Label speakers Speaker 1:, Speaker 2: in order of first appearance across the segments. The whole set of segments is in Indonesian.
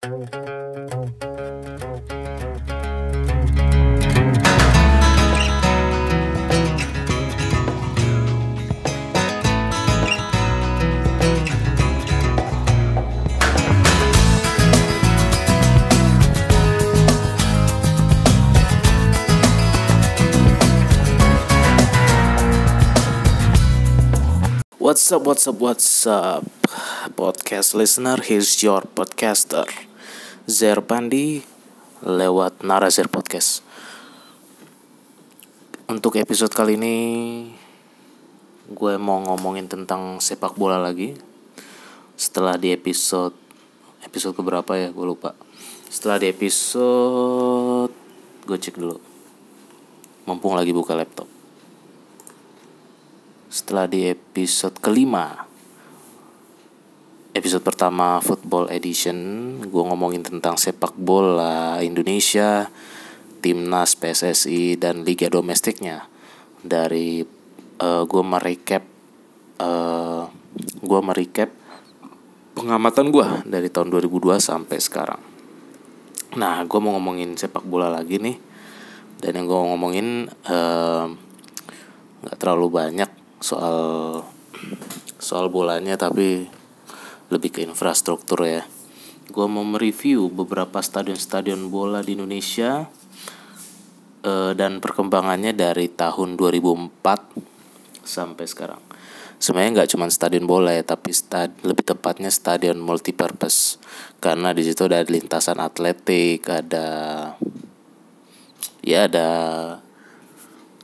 Speaker 1: What's up, what's up, what's up Podcast listener, here's your podcaster Zer Pandi Lewat Narazir Podcast. Untuk episode kali ini Gue mau ngomongin tentang sepak bola lagi. Setelah di episode Episode keberapa ya, gue lupa. Setelah di episode Gue cek dulu. Mumpung lagi buka laptop. Setelah di episode kelima episode pertama football edition gue ngomongin tentang sepak bola Indonesia timnas PSSI dan liga domestiknya. Dari uh, gue merecap uh, gue merecap pengamatan gue dari tahun 2002 sampai sekarang. Nah gue mau ngomongin sepak bola lagi nih. Dan yang gue ngomongin uh, terlalu banyak soal soal bolanya tapi lebih ke infrastruktur ya. Gue mau mereview beberapa stadion-stadion bola di Indonesia uh, dan perkembangannya dari tahun 2004 sampai sekarang. Sebenarnya nggak cuma stadion bola ya, tapi stad lebih tepatnya stadion multipurpose karena di situ ada lintasan atletik, ada ya ada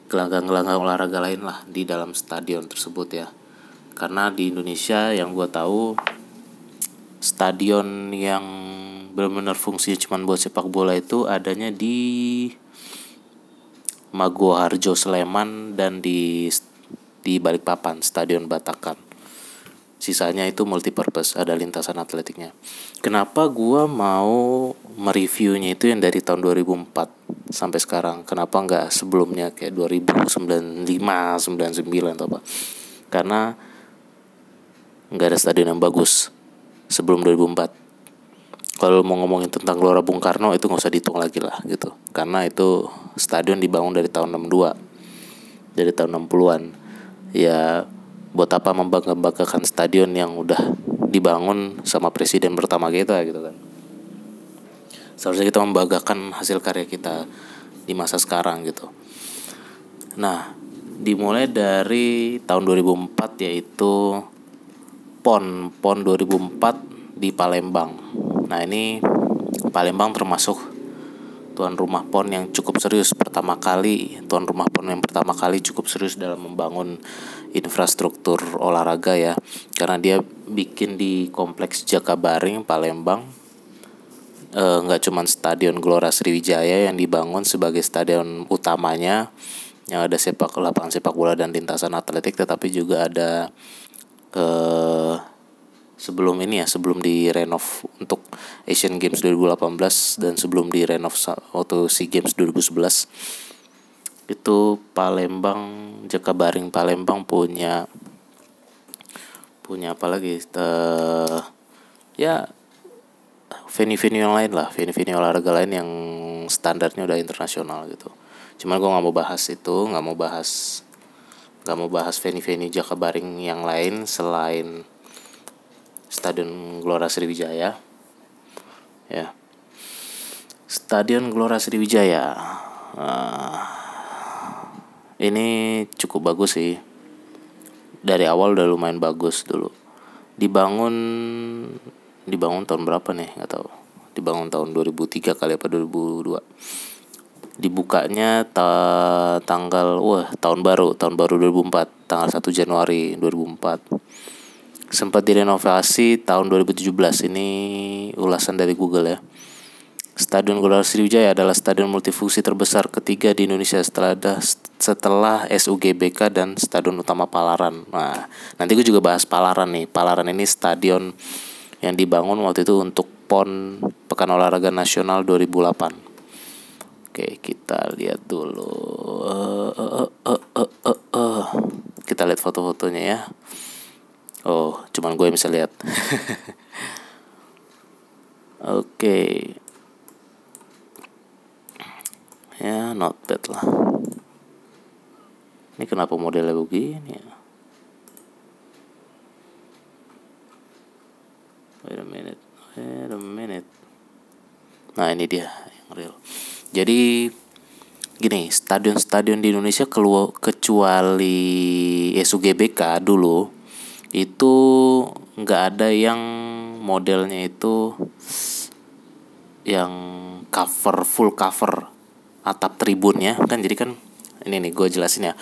Speaker 1: gelanggang-gelanggang olahraga lain lah di dalam stadion tersebut ya karena di Indonesia yang gue tahu stadion yang benar-benar fungsinya cuma buat sepak bola itu adanya di Mago Harjo Sleman dan di di Balikpapan Stadion Batakan. Sisanya itu multipurpose ada lintasan atletiknya. Kenapa gua mau mereviewnya itu yang dari tahun 2004 sampai sekarang? Kenapa nggak sebelumnya kayak 2095 99 atau apa karena nggak ada stadion yang bagus sebelum 2004 kalau mau ngomongin tentang Gelora Bung Karno itu nggak usah dihitung lagi lah gitu. Karena itu stadion dibangun dari tahun 62 dari tahun 60-an ya buat apa membangga-banggakan stadion yang udah dibangun sama presiden pertama kita gitu kan. Seharusnya kita membanggakan hasil karya kita di masa sekarang gitu. Nah dimulai dari tahun 2004 yaitu PON PON 2004 di Palembang. Nah ini Palembang termasuk tuan rumah PON yang cukup serius. Pertama kali tuan rumah PON yang pertama kali cukup serius dalam membangun infrastruktur olahraga ya. Karena dia bikin di kompleks Jakabaring Palembang. Nggak e, cuma stadion Gelora Sriwijaya yang dibangun sebagai stadion utamanya yang ada sepak lapangan sepak bola dan lintasan atletik tetapi juga ada eh sebelum ini ya sebelum direnov untuk Asian Games 2018 dan sebelum direnov waktu SEA Games 2011 itu Palembang Jakabaring Palembang punya punya apa lagi? Uh, ya venue-venue yang lain lah venue-venue olahraga lain yang standarnya udah internasional gitu. Cuman gue nggak mau bahas itu nggak mau bahas nggak mau bahas venue-venue Jakabaring yang lain selain Stadion Gelora Sriwijaya. Ya. Stadion Gelora Sriwijaya. Uh, ini cukup bagus sih. Dari awal udah lumayan bagus dulu. Dibangun dibangun tahun berapa nih? Nggak tahu. Dibangun tahun 2003 kali apa 2002 dibukanya ta tanggal wah tahun baru tahun baru 2004 tanggal 1 Januari 2004 sempat direnovasi tahun 2017 ini ulasan dari Google ya. Stadion Gelora Sriwijaya adalah stadion multifungsi terbesar ketiga di Indonesia setelah ada setelah SUGBK dan Stadion Utama Palaran. Nah, nanti gue juga bahas Palaran nih. Palaran ini stadion yang dibangun waktu itu untuk PON Pekan Olahraga Nasional 2008. Oke, kita lihat dulu. Uh, uh, uh, uh, uh, uh. Kita lihat foto-fotonya ya. Oh, cuman gue yang bisa lihat. oke ya not bad lah ini kenapa modelnya begini ya wait a minute wait a minute nah ini dia yang real jadi gini stadion-stadion di Indonesia keluar kecuali SUGBK dulu itu nggak ada yang modelnya itu yang cover full cover atap tribunnya. Kan jadi kan ini nih gue jelasin ya.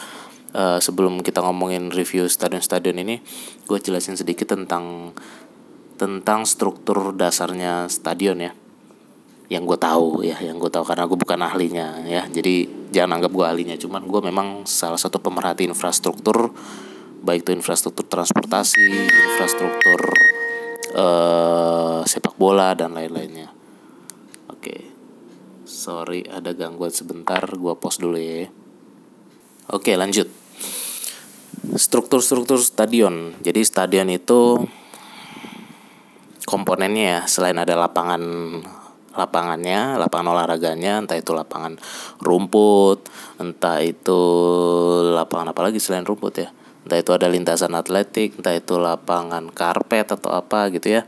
Speaker 1: Uh, sebelum kita ngomongin review stadion-stadion ini gue jelasin sedikit tentang tentang struktur dasarnya stadion ya yang gue tahu ya yang gue tahu karena gue bukan ahlinya ya. Jadi jangan anggap gue ahlinya cuman gue memang salah satu pemerhati infrastruktur baik itu infrastruktur transportasi infrastruktur uh, sepak bola dan lain-lainnya. Oke. Okay sorry ada gangguan sebentar gua pause dulu ya. Oke lanjut. Struktur-struktur stadion. Jadi stadion itu komponennya ya selain ada lapangan lapangannya, lapangan olahraganya, entah itu lapangan rumput, entah itu lapangan apa lagi selain rumput ya. Entah itu ada lintasan atletik, entah itu lapangan karpet atau apa gitu ya.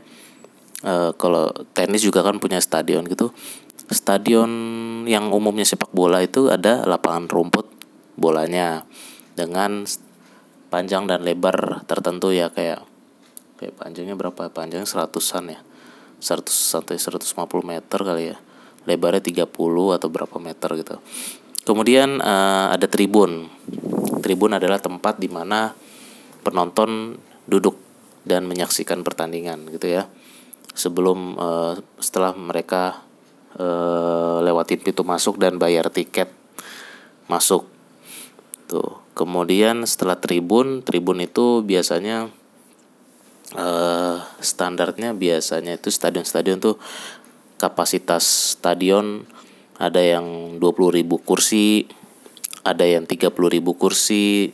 Speaker 1: E, kalau tenis juga kan punya stadion gitu stadion yang umumnya sepak bola itu ada lapangan rumput bolanya dengan panjang dan lebar tertentu ya kayak kayak panjangnya berapa panjangnya seratusan ya 100 sampai 150 meter kali ya. Lebarnya 30 atau berapa meter gitu. Kemudian uh, ada tribun. Tribun adalah tempat di mana penonton duduk dan menyaksikan pertandingan gitu ya. Sebelum uh, setelah mereka uh, lewatin pintu masuk dan bayar tiket masuk. Tuh. Kemudian setelah tribun tribun itu biasanya uh, standarnya biasanya itu stadion-stadion tuh kapasitas stadion ada yang 20.000 kursi ada yang 30.000 kursi.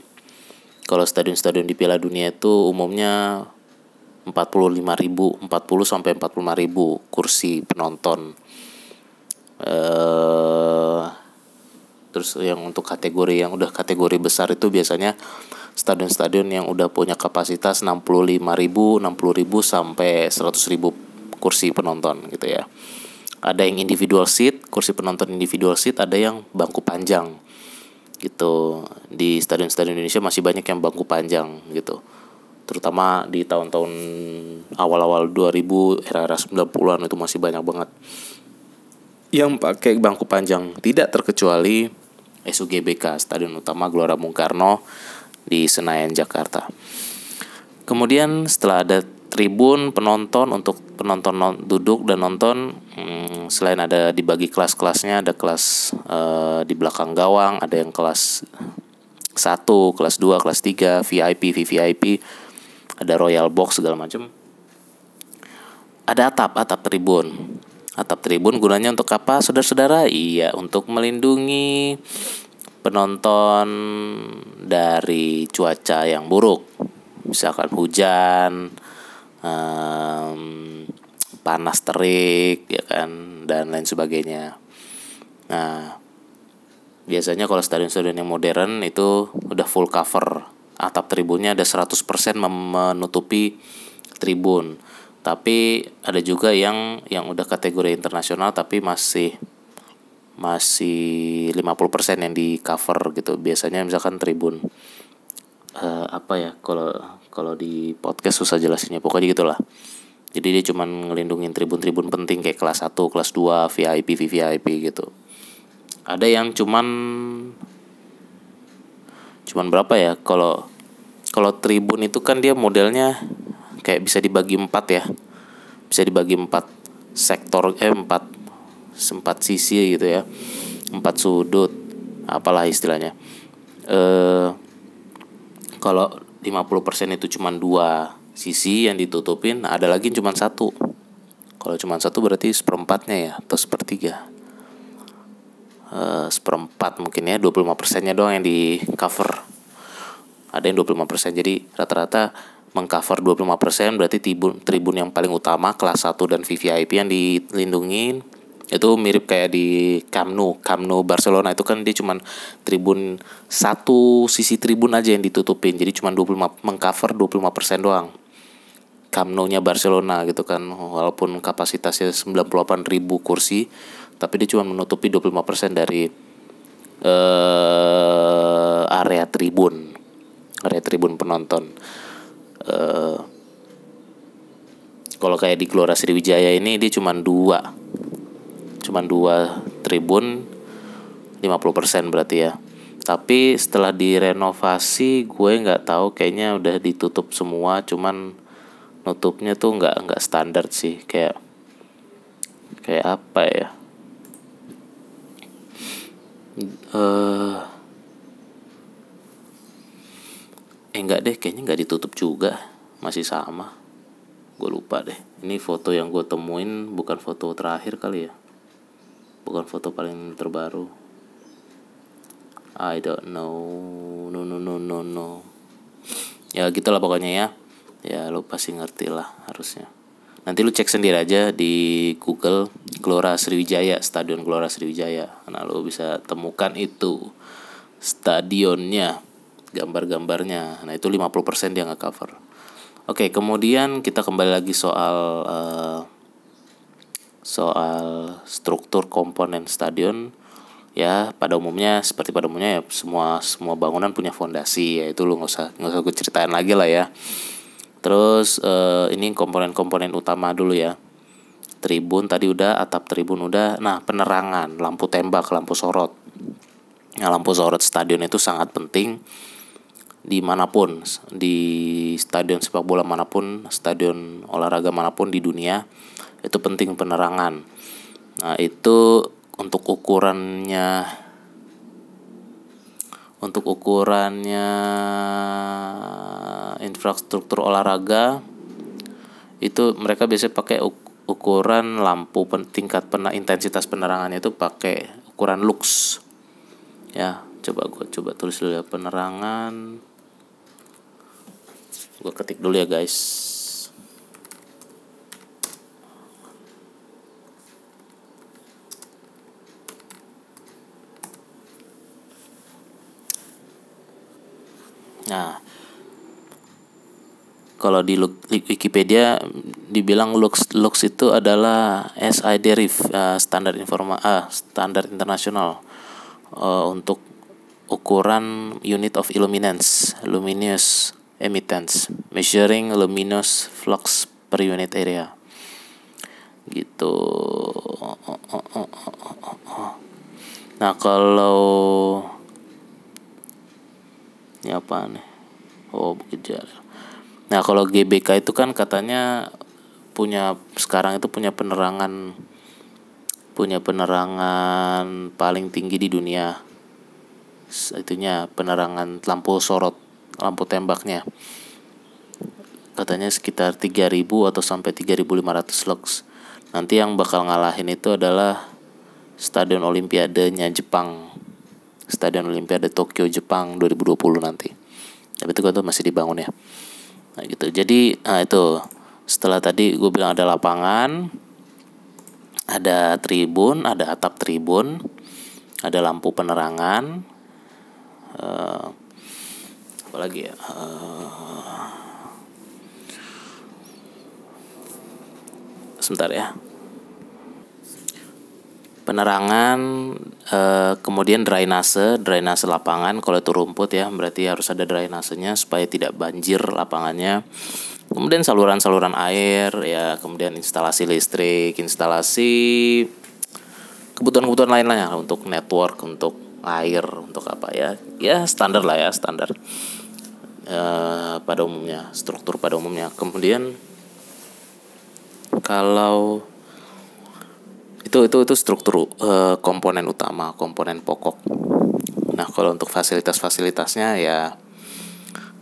Speaker 1: Kalau stadion-stadion di Piala Dunia itu umumnya 45.000 40 sampai 45.000 kursi penonton. Uh, terus yang untuk kategori yang udah kategori besar itu biasanya stadion-stadion yang udah punya kapasitas 65 ribu 60 ribu sampai 100 ribu kursi penonton gitu ya. Ada yang individual seat kursi penonton individual seat ada yang bangku panjang gitu. Di stadion-stadion Indonesia masih banyak yang bangku panjang gitu. Terutama di tahun-tahun awal-awal 2000 era-era 90-an itu masih banyak banget. Yang pakai bangku panjang tidak terkecuali SUGBK Stadion Utama Gelora Bung Karno di Senayan Jakarta. Kemudian setelah ada tribun penonton untuk penonton duduk dan nonton hmm, selain ada dibagi kelas-kelasnya ada kelas uh, di belakang gawang ada yang kelas 1, kelas 2, kelas 3, VIP, VVIP, ada Royal Box segala macam. Ada atap, atap tribun. Atap tribun gunanya untuk apa, saudara-saudara? Iya, untuk melindungi penonton dari cuaca yang buruk, misalkan hujan, um, panas terik, ya kan, dan lain sebagainya. Nah, biasanya kalau stadion-stadion yang modern itu udah full cover, atap tribunnya ada 100% menutupi tribun. Tapi ada juga yang yang udah kategori internasional tapi masih masih 50% yang di cover gitu biasanya misalkan tribun uh, apa ya kalau kalau di podcast susah jelasinnya pokoknya gitulah jadi dia cuma ngelindungin tribun-tribun penting kayak kelas 1, kelas 2, VIP, VVIP gitu. Ada yang cuman cuman berapa ya? Kalau kalau tribun itu kan dia modelnya kayak bisa dibagi empat ya bisa dibagi empat sektor eh empat sempat sisi gitu ya. Empat sudut apalah istilahnya. Eh kalau 50% itu cuma dua sisi yang ditutupin ada lagi cuma satu. Kalau cuma satu berarti seperempatnya ya atau sepertiga. Eh, seperempat mungkin ya 25 persennya doang yang di cover ada yang 25% jadi rata-rata mengcover 25% berarti tribun tribun yang paling utama kelas 1 dan VVIP yang dilindungin itu mirip kayak di Camp Nou. Camp Nou Barcelona itu kan dia cuman tribun satu sisi tribun aja yang ditutupin. Jadi cuman 25 mengcover 25% doang. Camp Nou-nya Barcelona gitu kan. Walaupun kapasitasnya 98 ribu kursi tapi dia cuma menutupi 25% dari uh, area tribun. Area tribun penonton. Uh, kalau kayak di Gelora Sriwijaya ini dia cuma dua cuma dua tribun 50% berarti ya. Tapi setelah direnovasi gue nggak tahu kayaknya udah ditutup semua cuman nutupnya tuh nggak nggak standar sih kayak kayak apa ya? Uh, eh enggak deh kayaknya nggak ditutup juga masih sama. Gue lupa deh ini foto yang gue temuin bukan foto terakhir kali ya bukan foto paling terbaru. I don't know. No no no no no. Ya gitulah pokoknya ya. Ya lo pasti ngerti lah harusnya. Nanti lu cek sendiri aja di Google Gelora Sriwijaya Stadion Gelora Sriwijaya. Nah lo bisa temukan itu stadionnya gambar-gambarnya. Nah itu 50% dia nggak cover oke kemudian kita kembali lagi soal uh, soal struktur komponen stadion ya pada umumnya seperti pada umumnya ya semua semua bangunan punya fondasi ya itu lu nggak usah nggak usah gue ceritain lagi lah ya. Terus uh, ini komponen-komponen utama dulu ya. Tribun tadi udah atap tribun udah. Nah penerangan lampu tembak lampu sorot. Nah, lampu sorot stadion itu sangat penting di mana pun di stadion sepak bola mana pun stadion olahraga mana pun di dunia itu penting penerangan. Nah itu untuk ukurannya untuk ukurannya infrastruktur olahraga itu mereka biasa pakai ukuran lampu tingkat pena, intensitas penerangannya itu pakai ukuran lux. Ya coba gue coba tulis dulu ya penerangan. Gue ketik dulu ya guys Nah, kalau di Wikipedia dibilang lux lux itu adalah SI derif uh, standar informa uh, standar internasional uh, untuk ukuran unit of illuminance luminous emittance measuring luminous flux per unit area. Gitu. Nah kalau ini apa nih? Oh bukit jalil nah kalau GBK itu kan katanya punya sekarang itu punya penerangan punya penerangan paling tinggi di dunia. Itunya penerangan lampu sorot lampu tembaknya. Katanya sekitar 3000 atau sampai 3500 lux nanti yang bakal ngalahin itu adalah stadion olimpiadenya Jepang Stadion Olimpiade Tokyo Jepang 2020 nanti. Tapi itu kan tuh masih dibangun ya. Nah gitu. Jadi nah itu setelah tadi gue bilang ada lapangan, ada tribun, ada atap tribun, ada lampu penerangan, uh, apa lagi ya? Uh, sebentar ya penerangan eh, kemudian drainase drainase lapangan. Kalau itu rumput ya berarti harus ada drainasenya supaya tidak banjir lapangannya. Kemudian saluran-saluran air ya kemudian instalasi listrik instalasi kebutuhan-kebutuhan lain lainnya untuk network untuk air untuk apa ya. Ya standar lah ya standar. Eh, pada umumnya struktur pada umumnya. Kemudian kalau itu itu itu struktur uh, komponen utama komponen pokok. Nah kalau untuk fasilitas-fasilitasnya ya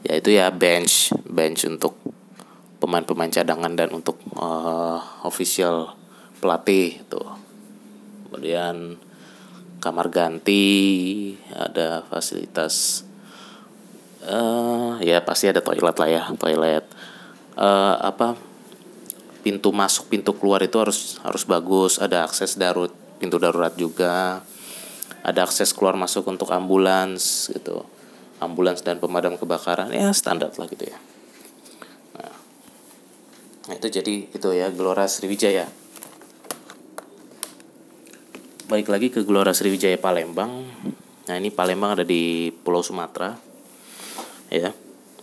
Speaker 1: ya itu ya bench bench untuk pemain-pemain cadangan dan untuk uh, official pelatih itu. Kemudian kamar ganti ada fasilitas uh, ya pasti ada toilet lah ya toilet. Uh, apa pintu masuk pintu keluar itu harus harus bagus. Ada akses darurat pintu darurat juga. Ada akses keluar masuk untuk ambulans gitu. Ambulans dan pemadam kebakaran ya standar lah gitu ya. Nah, nah itu jadi itu ya Gelora Sriwijaya. Balik lagi ke Gelora Sriwijaya Palembang. Nah ini Palembang ada di Pulau Sumatera ya.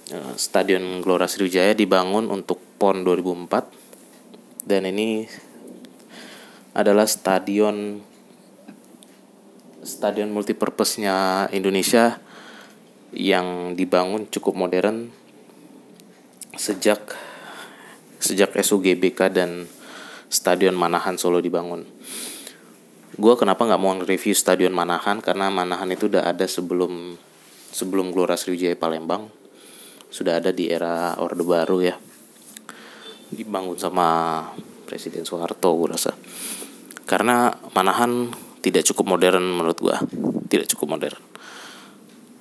Speaker 1: Eh, Stadion Gelora Sriwijaya dibangun untuk PON 2004 dan ini adalah stadion stadion multipurpose-nya Indonesia yang dibangun cukup modern sejak sejak SUGBK dan Stadion Manahan Solo dibangun. Gue kenapa nggak mau review Stadion Manahan? Karena Manahan itu udah ada sebelum sebelum Gelora Sriwijaya Palembang. Sudah ada di era Orde Baru ya dibangun sama Presiden Soeharto gue rasa. Karena Manahan tidak cukup modern menurut gue tidak cukup modern.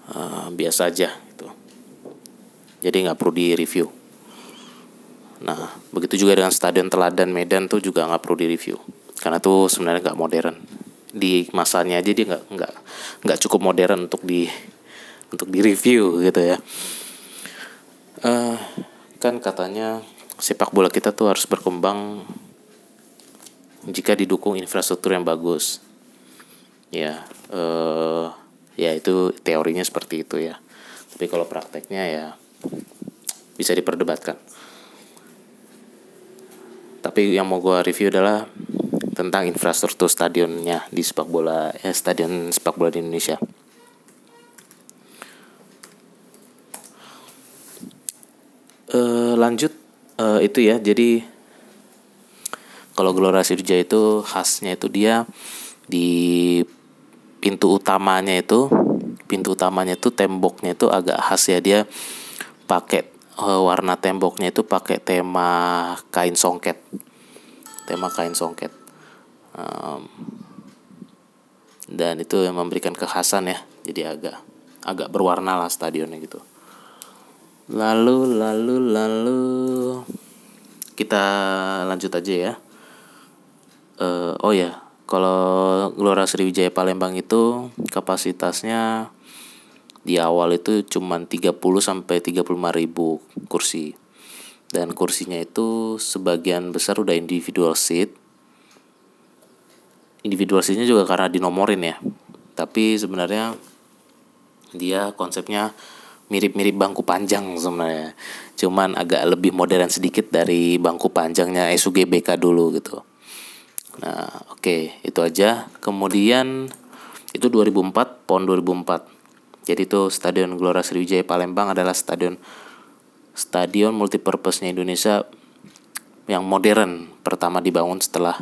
Speaker 1: Uh, biasa aja itu jadi nggak perlu di review nah begitu juga dengan Stadion Teladan Medan tuh juga nggak perlu di review karena tuh sebenarnya nggak modern. Di masanya aja dia nggak nggak nggak cukup modern untuk di untuk di review gitu ya. Uh, kan katanya sepak bola kita tuh harus berkembang jika didukung infrastruktur yang bagus. Ya eh, ya itu teorinya seperti itu ya. Tapi kalau prakteknya ya bisa diperdebatkan. Tapi yang mau gue review adalah tentang infrastruktur stadionnya di sepak bola ya stadion sepak bola di Indonesia. Uh, lanjut uh, itu ya jadi kalau Gelora Sriwijaya itu khasnya itu dia di pintu utamanya itu pintu utamanya itu temboknya itu agak khas ya dia pakai uh, warna temboknya itu pakai tema kain songket tema kain songket. Um, dan itu yang memberikan kekhasan ya jadi agak agak berwarna lah stadionnya gitu lalu lalu lalu. Kita lanjut aja ya. Uh, oh ya kalau Gelora Sriwijaya Palembang itu kapasitasnya di awal itu cuma 30 sampai 35 ribu kursi. Dan kursinya itu sebagian besar udah individual seat. Individual seatnya juga karena dinomorin ya. Tapi sebenarnya dia konsepnya mirip-mirip bangku panjang sebenarnya. Cuman agak lebih modern sedikit dari bangku panjangnya SUGBK dulu gitu. Nah, oke, okay, itu aja. Kemudian itu 2004, PON 2004. Jadi itu Stadion Gelora Sriwijaya Palembang adalah stadion stadion multipurpose-nya Indonesia yang modern pertama dibangun setelah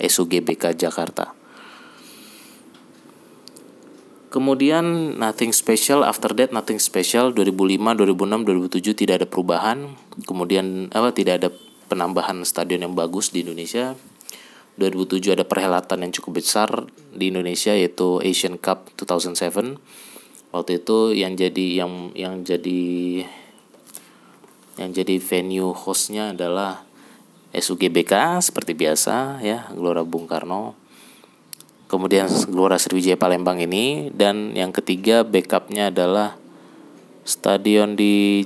Speaker 1: SUGBK Jakarta. Kemudian Nothing Special After That Nothing Special 2005, 2006, 2007 tidak ada perubahan. Kemudian apa tidak ada penambahan stadion yang bagus di Indonesia. 2007 ada perhelatan yang cukup besar di Indonesia yaitu Asian Cup 2007. Waktu itu yang jadi yang yang jadi yang jadi venue hostnya adalah SUGBK seperti biasa ya Gelora Bung Karno kemudian Gelora Sriwijaya Palembang ini. Dan yang ketiga backupnya adalah stadion di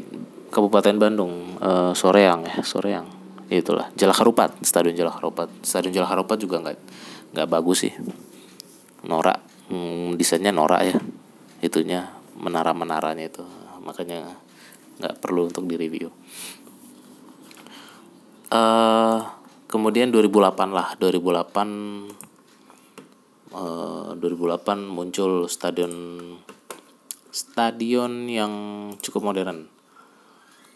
Speaker 1: Kabupaten Bandung uh, Soreang ya Soreang. Itulah Jalak Harupat stadion Jalak Harupat stadion Jalak Harupat juga nggak nggak bagus sih. Norak hmm, desainnya norak ya. Itunya menara menaranya itu. Makanya nggak perlu untuk direview. Uh, kemudian 2008 lah. 2008 2008 eh, muncul stadion stadion yang cukup modern.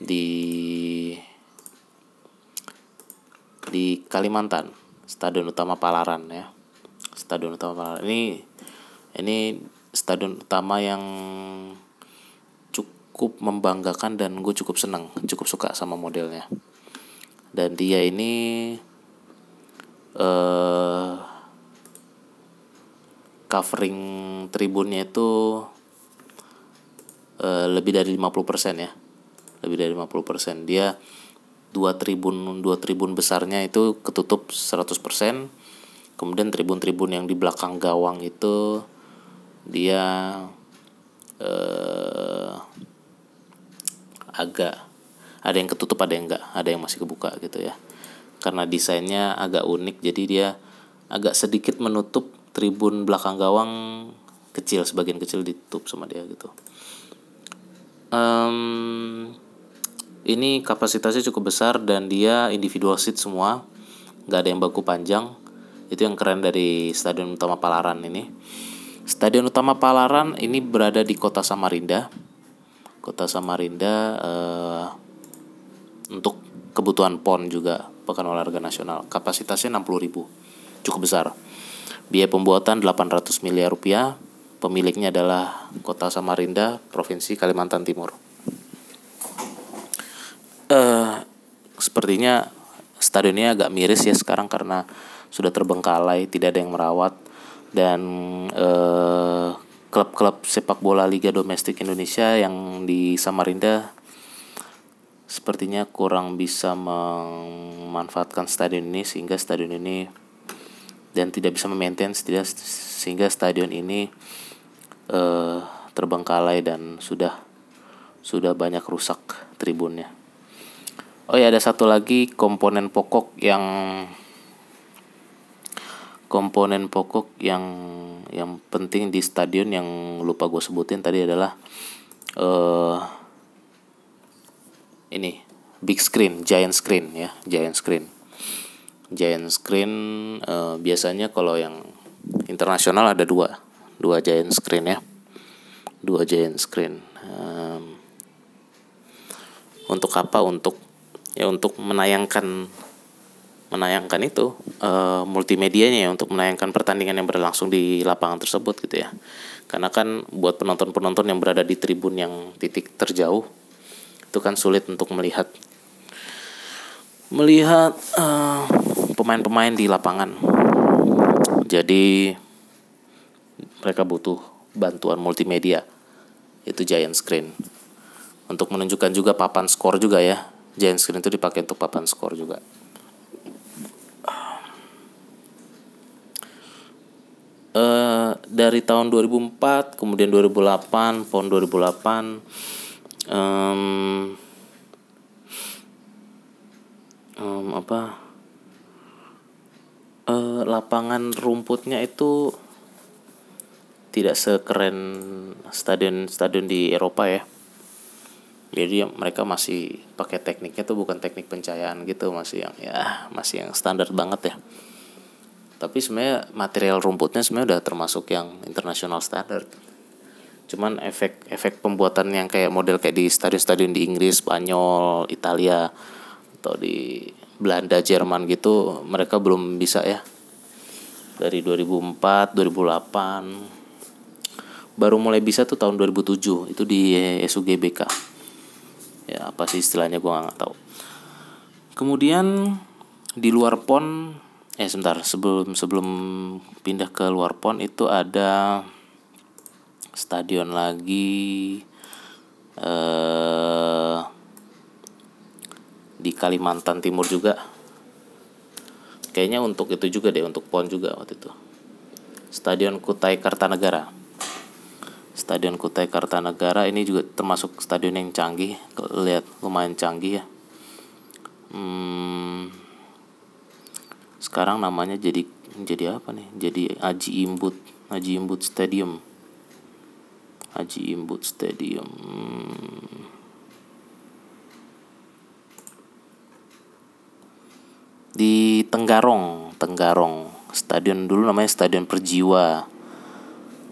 Speaker 1: Di di Kalimantan stadion utama Palaran ya. Stadion utama Palaran. Ini ini stadion utama yang cukup membanggakan dan gue cukup senang cukup suka sama modelnya. Dan dia ini eh covering tribunnya itu uh, lebih dari 50% ya. Lebih dari 50% dia dua tribun dua tribun besarnya itu ketutup 100% kemudian tribun-tribun yang di belakang gawang itu dia eh, agak ada yang ketutup ada yang enggak ada yang masih kebuka gitu ya. Karena desainnya agak unik jadi dia agak sedikit menutup tribun belakang gawang kecil sebagian kecil ditutup sama dia gitu. Um, ini kapasitasnya cukup besar dan dia individual seat semua. Nggak ada yang baku panjang. Itu yang keren dari stadion utama Palaran ini. Stadion utama Palaran ini berada di kota Samarinda. Kota Samarinda uh, untuk kebutuhan PON juga Pekan Olahraga Nasional. Kapasitasnya 60 ribu. Cukup besar biaya pembuatan 800 miliar rupiah. Pemiliknya adalah kota Samarinda Provinsi Kalimantan Timur. Uh, sepertinya stadion ini agak miris ya sekarang karena sudah terbengkalai, tidak ada yang merawat. Dan uh, klub-klub sepak bola Liga Domestik Indonesia yang di Samarinda sepertinya kurang bisa memanfaatkan stadion ini sehingga stadion ini dan tidak bisa memaintain sehingga stadion ini uh, terbengkalai dan sudah sudah banyak rusak tribunnya. Oh ya ada satu lagi komponen pokok yang komponen pokok yang yang penting di stadion yang lupa gue sebutin tadi adalah uh, ini big screen, giant screen ya, giant screen. Giant screen uh, biasanya kalau yang internasional ada dua, dua giant screen ya, dua giant screen. Um, untuk apa? Untuk ya untuk menayangkan menayangkan itu uh, multimedianya ya untuk menayangkan pertandingan yang berlangsung di lapangan tersebut gitu ya karena kan buat penonton-penonton yang berada di tribun yang titik terjauh itu kan sulit untuk melihat melihat eh, pemain-pemain di lapangan. Jadi mereka butuh bantuan multimedia. Itu giant screen. Untuk menunjukkan juga papan skor juga ya. Giant screen itu dipakai untuk papan skor juga. Uh, dari tahun 2004 kemudian 2008 PON 2008 um, um, apa uh, lapangan rumputnya itu tidak sekeren stadion-stadion di Eropa ya. Jadi mereka masih pakai tekniknya tuh bukan teknik pencahayaan gitu masih yang ya masih yang standar banget ya. Tapi sebenarnya material rumputnya sebenarnya udah termasuk yang internasional standar cuman efek efek pembuatan yang kayak model kayak di stadion-stadion di Inggris, Spanyol, Italia atau di Belanda, Jerman gitu mereka belum bisa ya. Dari 2004, 2008 baru mulai bisa tuh tahun 2007 itu di SUGBK ya apa sih istilahnya gue nggak tahu. Kemudian di luar pon eh sebentar sebelum sebelum pindah ke luar pon itu ada stadion lagi eh, di Kalimantan Timur juga. Kayaknya untuk itu juga deh untuk pon juga waktu itu. Stadion Kutai Kartanegara. Stadion Kutai Kartanegara ini juga termasuk stadion yang canggih. Lihat lumayan canggih ya. Hmm, sekarang namanya jadi jadi apa nih? Jadi Aji Imbut Aji Imbut Stadium. Aji Imbut Stadium di Tenggarong Tenggarong. Stadion dulu namanya Stadion Perjiwa.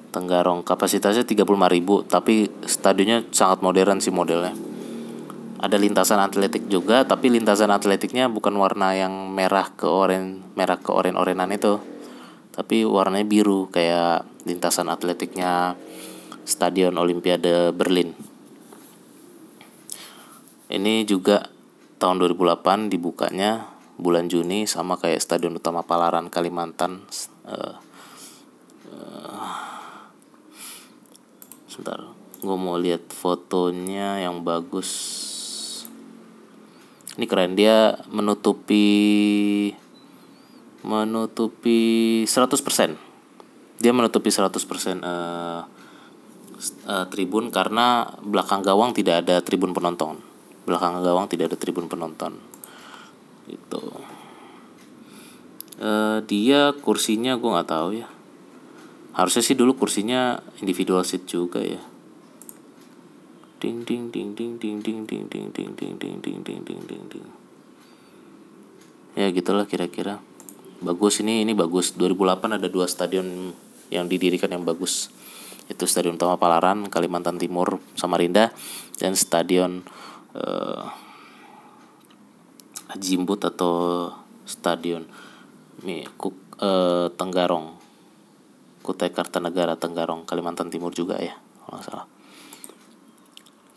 Speaker 1: Tenggarong. Kapasitasnya 35 ribu tapi stadionnya sangat modern sih modelnya. Ada lintasan atletik juga tapi lintasan atletiknya bukan warna yang merah ke oren merah ke oren orenan itu. Tapi warnanya biru kayak lintasan atletiknya Stadion Olimpiade Berlin. Ini juga tahun 2008 dibukanya bulan Juni sama kayak Stadion Utama Palaran Kalimantan. Uh, sebentar gue mau lihat fotonya yang bagus. Ini keren dia menutupi menutupi 100% dia menutupi 100% uh, uh, tribun karena belakang gawang tidak ada tribun penonton. Belakang gawang tidak ada tribun penonton itu uh, dia kursinya gue nggak tahu ya harusnya sih dulu kursinya individual seat juga ya ding ding ding ding ding ding ding ding ding ding ding ding ding ding ding ding ya gitulah kira-kira bagus ini ini bagus 2008 ada dua stadion yang didirikan yang bagus itu Stadion Utama Palaran Kalimantan Timur Samarinda dan Stadion uh, Jimbut atau Stadion nih Kuk, uh, Tenggarong Kutai Kartanegara Tenggarong Kalimantan Timur juga ya kalau nggak salah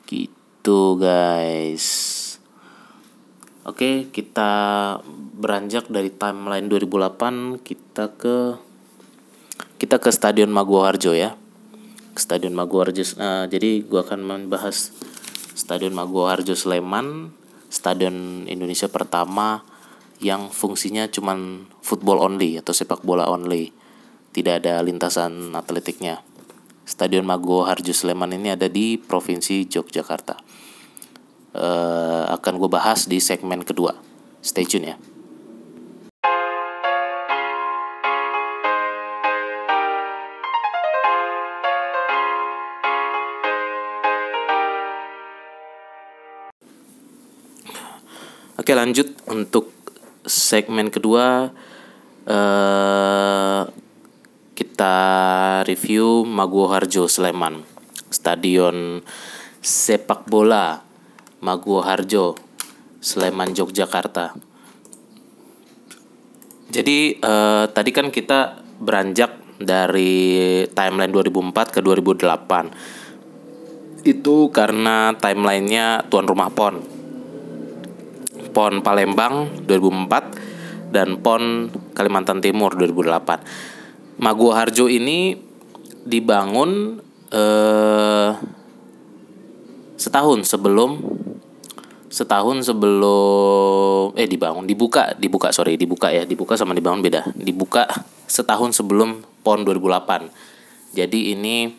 Speaker 1: gitu guys Oke, kita beranjak dari timeline 2008 kita ke kita ke Stadion Maguwo Harjo ya. Stadion Maguwo Harjo. Nah, jadi gua akan membahas Stadion Maguwo Harjo Sleman, stadion Indonesia pertama yang fungsinya cuman football only atau sepak bola only. Tidak ada lintasan atletiknya. Stadion Maguwo Harjo Sleman ini ada di Provinsi Yogyakarta uh, akan gue bahas di segmen kedua. Stay tune ya. Oke lanjut untuk segmen kedua uh, kita review Maguwo Harjo Sleman Stadion sepak bola Maguwo Harjo, Sleman Yogyakarta. Jadi eh, tadi kan kita beranjak dari timeline 2004 ke 2008. Itu karena timelinenya tuan rumah PON. PON Palembang 2004 dan PON Kalimantan Timur 2008. Maguwo Harjo ini dibangun eh, setahun sebelum setahun sebelum eh dibangun dibuka dibuka sorry dibuka ya dibuka sama dibangun beda. Dibuka setahun sebelum PON 2008 jadi ini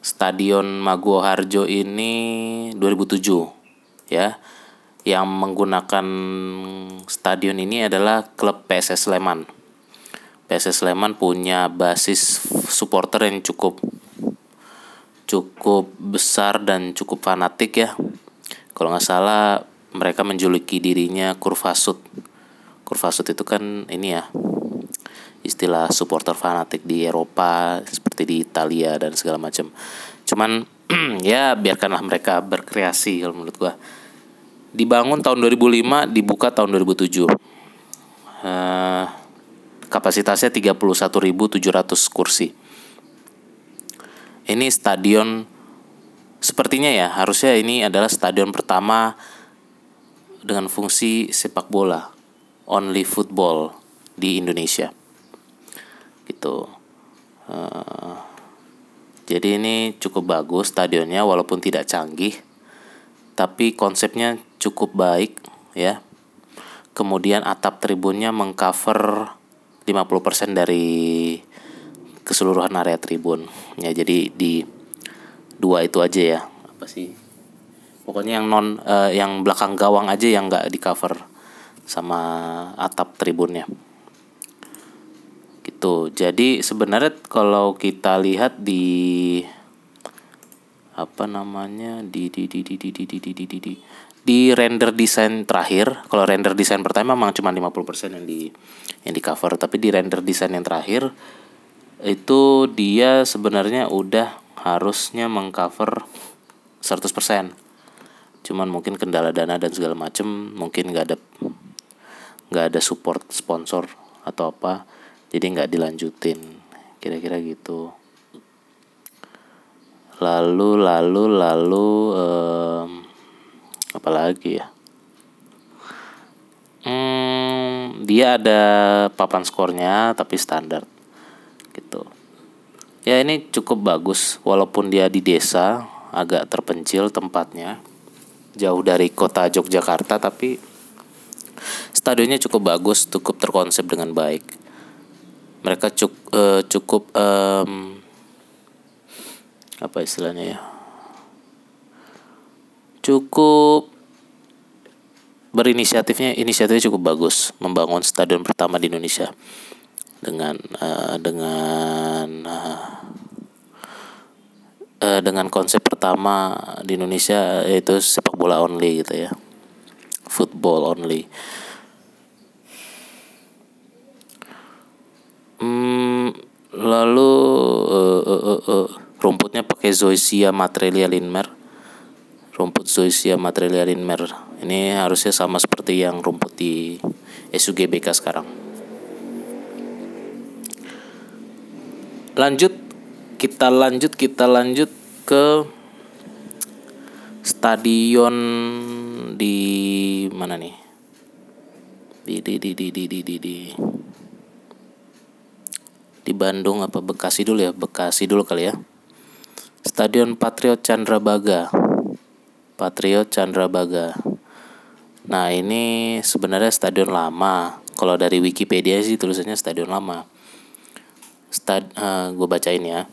Speaker 1: Stadion Maguwo Harjo ini 2007 ya yang menggunakan stadion ini adalah klub PSS Sleman. PSS Sleman punya basis supporter yang cukup cukup besar dan cukup fanatik ya. Kalau nggak salah mereka menjuluki dirinya kurvasut. Kurvasut itu kan ini ya istilah supporter fanatik di Eropa seperti di Italia dan segala macam. Cuman ya biarkanlah mereka berkreasi kalau menurut gua dibangun tahun 2005 dibuka tahun 2007 uh, eh, kapasitasnya 31.700 kursi ini stadion Sepertinya ya, harusnya ini adalah stadion pertama dengan fungsi sepak bola, only football di Indonesia. Gitu. Uh, jadi ini cukup bagus stadionnya walaupun tidak canggih, tapi konsepnya cukup baik ya. Kemudian atap tribunnya mengcover 50% dari keseluruhan area tribun. Ya, jadi di dua itu aja ya apa sih pokoknya yang non uh, yang belakang gawang aja yang nggak di cover sama atap tribunnya gitu jadi sebenarnya kalau kita lihat di apa namanya di di di di di di di di di, di, di, di render desain terakhir kalau render desain pertama memang cuma 50% yang di yang di cover tapi di render desain yang terakhir itu dia sebenarnya udah harusnya mengcover 100% cuman mungkin kendala dana dan segala macem mungkin nggak ada nggak ada support sponsor atau apa jadi nggak dilanjutin kira-kira gitu lalu lalu lalu um, apa lagi ya? Hmm, dia ada papan skornya tapi standar gitu. Ya ini cukup bagus walaupun dia di desa agak terpencil tempatnya jauh dari kota Yogyakarta tapi stadionnya cukup bagus cukup terkonsep dengan baik. Mereka cuk, uh, cukup um, apa istilahnya ya? Cukup berinisiatifnya inisiatifnya cukup bagus membangun stadion pertama di Indonesia dengan uh, dengan uh, dengan konsep pertama di Indonesia yaitu sepak bola only gitu ya. Football only. Hmm, lalu uh, uh, uh, uh, rumputnya pakai zoysia matrelia linmer rumput zoysia matrelia linmer ini harusnya sama seperti yang rumput di SUGBK sekarang. Lanjut kita lanjut kita lanjut ke stadion di mana nih? Di di di di di di di, di. Di Bandung apa Bekasi dulu ya? Bekasi dulu kali ya. Stadion Patriot Chandrabaga Patriot Chandrabaga Nah ini sebenarnya stadion lama. Kalau dari Wikipedia sih tulisannya stadion lama. Stad, uh, eh, gue bacain ya.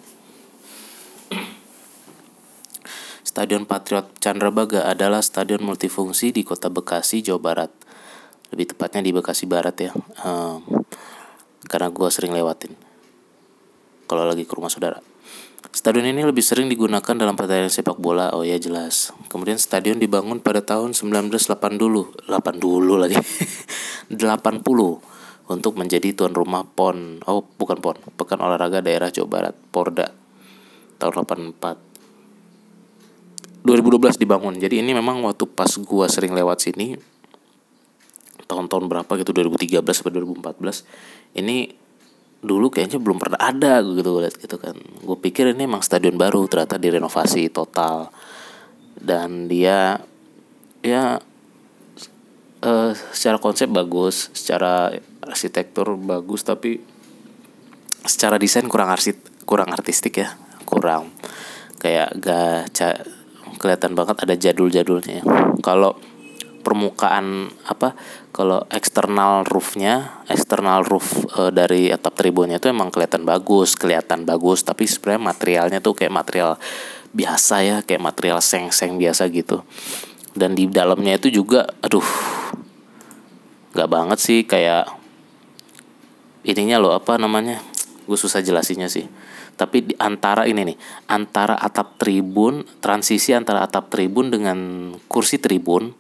Speaker 1: Stadion Patriot Chandrabaga adalah stadion multifungsi di kota Bekasi, Jawa Barat. Lebih tepatnya di Bekasi Barat ya. Um, karena gue sering lewatin. Kalau lagi ke rumah saudara. Stadion ini lebih sering digunakan dalam pertandingan sepak bola. Oh ya jelas. Kemudian stadion dibangun pada tahun 1980 dulu, 8 dulu lagi. 80 untuk menjadi tuan rumah PON. Oh, bukan PON, Pekan Olahraga Daerah Jawa Barat, Porda. Tahun 84. 2012 dibangun. Jadi ini memang waktu pas gua sering lewat sini tahun-tahun berapa gitu 2013 atau 2014 ini dulu kayaknya belum pernah ada gitu lihat gitu kan. Gue pikir ini emang stadion baru ternyata direnovasi total. Dan dia ya uh, secara konsep bagus secara arsitektur bagus tapi secara desain kurang arsit kurang artistik ya kurang. Kayak gak kelihatan banget ada jadul-jadulnya. Kalau permukaan apa kalau eksternal roofnya eksternal roof e, dari atap tribunnya itu emang kelihatan bagus kelihatan bagus tapi sebenarnya materialnya tuh kayak material biasa ya kayak material seng-seng biasa gitu. Dan di dalamnya itu juga aduh nggak banget sih kayak ininya loh apa namanya gue susah jelasinya sih. Tapi di antara ini nih antara atap tribun transisi antara atap tribun dengan kursi tribun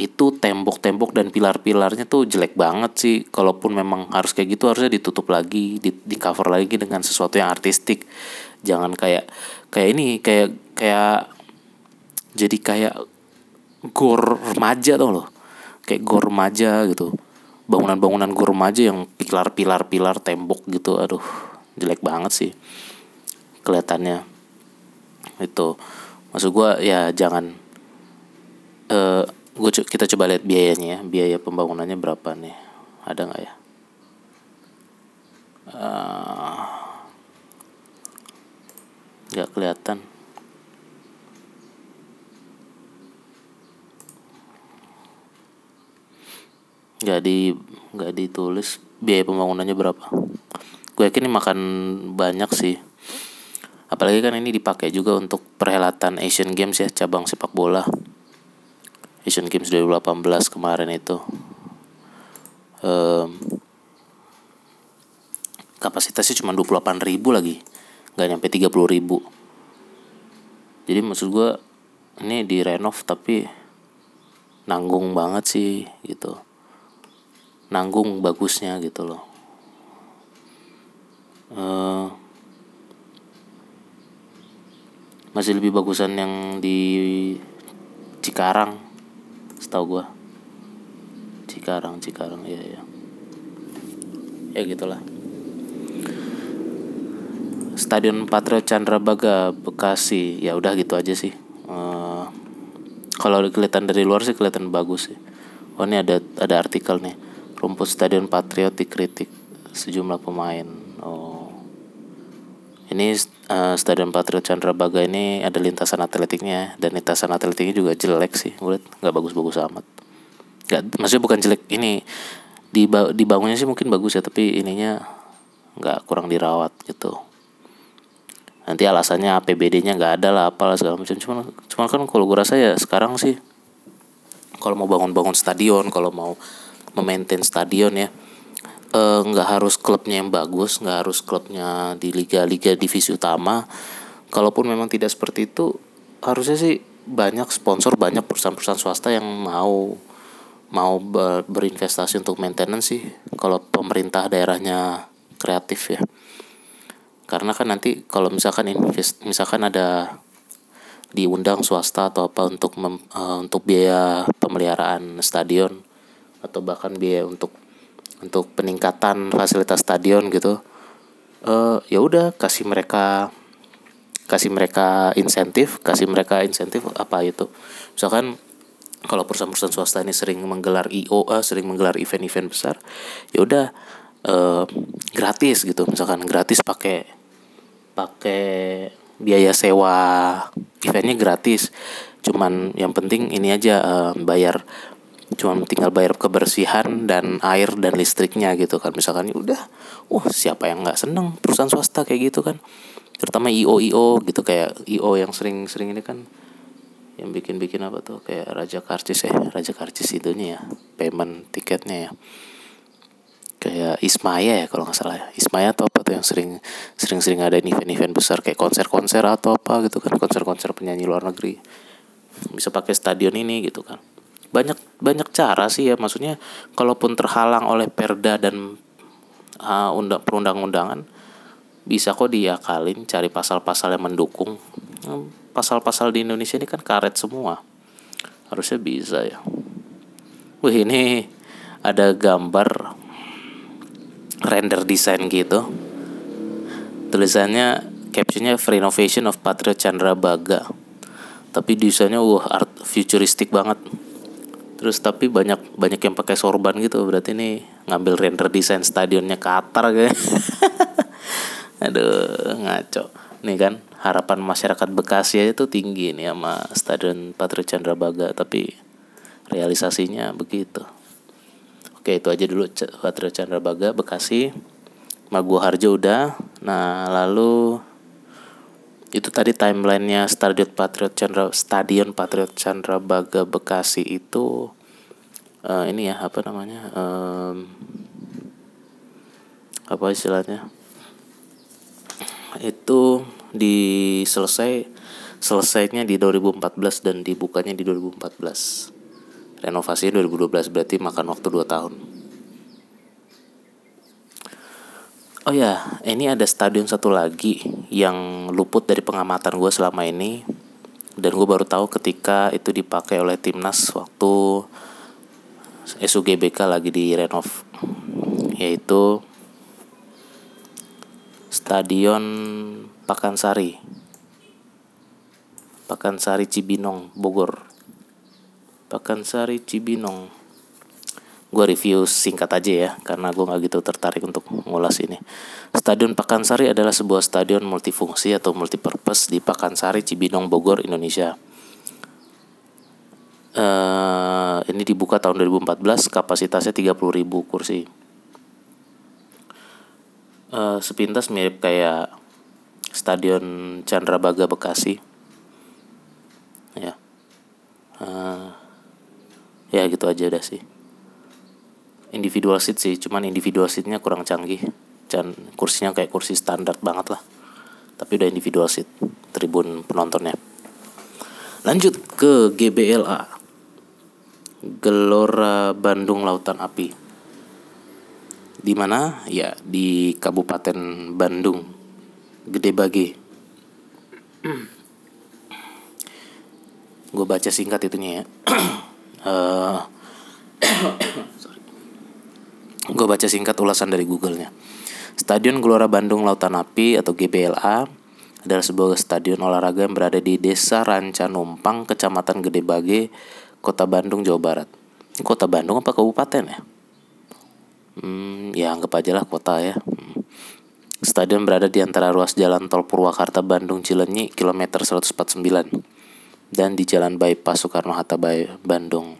Speaker 1: itu tembok-tembok dan pilar-pilarnya tuh jelek banget sih. Kalaupun memang harus kayak gitu harusnya ditutup lagi di, di cover lagi dengan sesuatu yang artistik. Jangan kayak kayak ini kayak kayak jadi kayak gor remaja tuh loh. Kayak gor remaja gitu. Bangunan-bangunan gor remaja yang pilar-pilar pilar tembok gitu aduh jelek banget sih kelihatannya. Itu. Maksud gue ya jangan uh, kita coba lihat biayanya ya. Biaya pembangunannya berapa nih? Ada nggak ya? Uh, nggak kelihatan. Nggak di nggak ditulis. Biaya pembangunannya berapa? Gue yakin ini makan banyak sih. Apalagi kan ini dipakai juga untuk perhelatan Asian Games ya cabang sepak bola Asian Games 2018 kemarin itu. Um, kapasitasnya cuma 28 ribu lagi. Nggak nyampe 30 ribu. Jadi maksud gue ini direnov tapi nanggung banget sih gitu. Nanggung bagusnya gitu loh. Uh, masih lebih bagusan yang di Cikarang setahu gue Cikarang Cikarang ya ya ya gitulah. Stadion Patriot Chandrabaga Bekasi. Ya udah gitu aja sih. Uh, kalau kelihatan dari luar sih kelihatan bagus sih. Oh ini ada ada artikel nih rumput Stadion Patriot dikritik sejumlah pemain ini uh, Stadion Patriot Chandrabaga ini ada lintasan atletiknya dan lintasan atletiknya juga jelek sih liat nggak bagus-bagus amat. Nggak maksudnya bukan jelek ini dibangunnya sih mungkin bagus ya tapi ininya nggak kurang dirawat gitu. Nanti alasannya APBD-nya nggak ada lah apalah segala macam. Cuma cuma kan kalau gue rasa ya sekarang sih kalau mau bangun-bangun stadion kalau mau memaintain stadion ya nggak uh, harus klubnya yang bagus nggak harus klubnya di liga-liga divisi utama. Kalaupun memang tidak seperti itu harusnya sih banyak sponsor banyak perusahaan-perusahaan swasta yang mau mau ber, berinvestasi untuk maintenance sih kalau pemerintah daerahnya kreatif ya. Karena kan nanti kalau misalkan invest misalkan ada diundang swasta atau apa untuk mem, uh, untuk biaya pemeliharaan stadion atau bahkan biaya untuk untuk peningkatan fasilitas stadion gitu uh, ya udah kasih mereka kasih mereka insentif kasih mereka insentif apa itu. Misalkan kalau perusahaan-perusahaan swasta ini sering menggelar IO uh, sering menggelar event-event besar ya udah uh, gratis gitu. Misalkan gratis pakai pakai biaya sewa eventnya gratis. Cuman yang penting ini aja uh, bayar cuman tinggal bayar kebersihan dan air dan listriknya gitu kan. Misalkan ya udah wah siapa yang nggak seneng? Perusahaan swasta kayak gitu kan. Terutama IO IO gitu kayak IO yang sering-sering ini kan yang bikin-bikin apa tuh kayak Raja Karcis ya Raja Karcis itunya ya payment tiketnya ya. Kayak Ismaya ya kalau nggak salah ya. Ismaya atau apa tuh yang sering sering-sering ada event-event besar kayak konser-konser atau apa gitu kan konser-konser penyanyi luar negeri. Bisa pakai stadion ini gitu kan banyak banyak cara sih ya. Maksudnya kalaupun terhalang oleh perda dan uh, undang perundang-undangan bisa kok diakalin cari pasal-pasal yang mendukung. Pasal-pasal di Indonesia ini kan karet semua. Harusnya bisa ya. Wih ini ada gambar render design gitu. Tulisannya captionnya renovation of Patriot Chandra Baga tapi desainnya wah art futuristik banget terus tapi banyak banyak yang pakai sorban gitu berarti ini ngambil render desain stadionnya Qatar kayak aduh ngaco nih kan harapan masyarakat Bekasi itu tinggi nih sama Stadion Patriot Candrabaga tapi realisasinya begitu. Oke itu aja dulu Patriot Candrabaga Bekasi. Magu Harjo udah. Nah lalu itu tadi timelinenya Stadion Patriot Chandra Stadion Patriot Candrabaga Bekasi itu uh, ini ya apa namanya um, apa istilahnya? Itu diselesai selesainya di 2014 dan dibukanya di 2014 renovasinya 2012 berarti makan waktu 2 tahun Oh ya, ini ada stadion satu lagi yang luput dari pengamatan gue selama ini. Dan gue baru tahu ketika itu dipakai oleh timnas waktu SUGBK lagi di renov yaitu Stadion Pakansari. Pakansari Cibinong Bogor. Pakansari Cibinong gue review singkat aja ya karena gue nggak gitu tertarik untuk ngulas ini. Stadion Pakansari adalah sebuah stadion multifungsi atau multipurpose di Pakansari Cibinong Bogor Indonesia. Uh, ini dibuka tahun 2014 kapasitasnya 30.000 kursi. Uh, sepintas mirip kayak Stadion Chandrabaga Bekasi. Ya. Uh, ya gitu aja udah sih individual seat sih cuman individual seatnya kurang canggih. Dan kursinya kayak kursi standar banget lah. Tapi udah individual seat tribun penontonnya. Lanjut ke GBLA Gelora Bandung Lautan Api. Di mana? Ya di Kabupaten Bandung. Gede Bage. Gue baca singkat itunya ya. uh, Gue baca singkat ulasan dari Google-nya. Stadion Gelora Bandung Lautan Api atau GBLA adalah sebuah stadion olahraga yang berada di Desa Ranca Numpang, Kecamatan Gede Bage, Kota Bandung, Jawa Barat. Kota Bandung apa kabupaten ya? Hmm, ya anggap aja lah kota ya. Hmm. Stadion berada di antara ruas jalan tol Purwakarta Bandung Cilenyi kilometer 149 dan di jalan bypass Soekarno Hatta Bandung.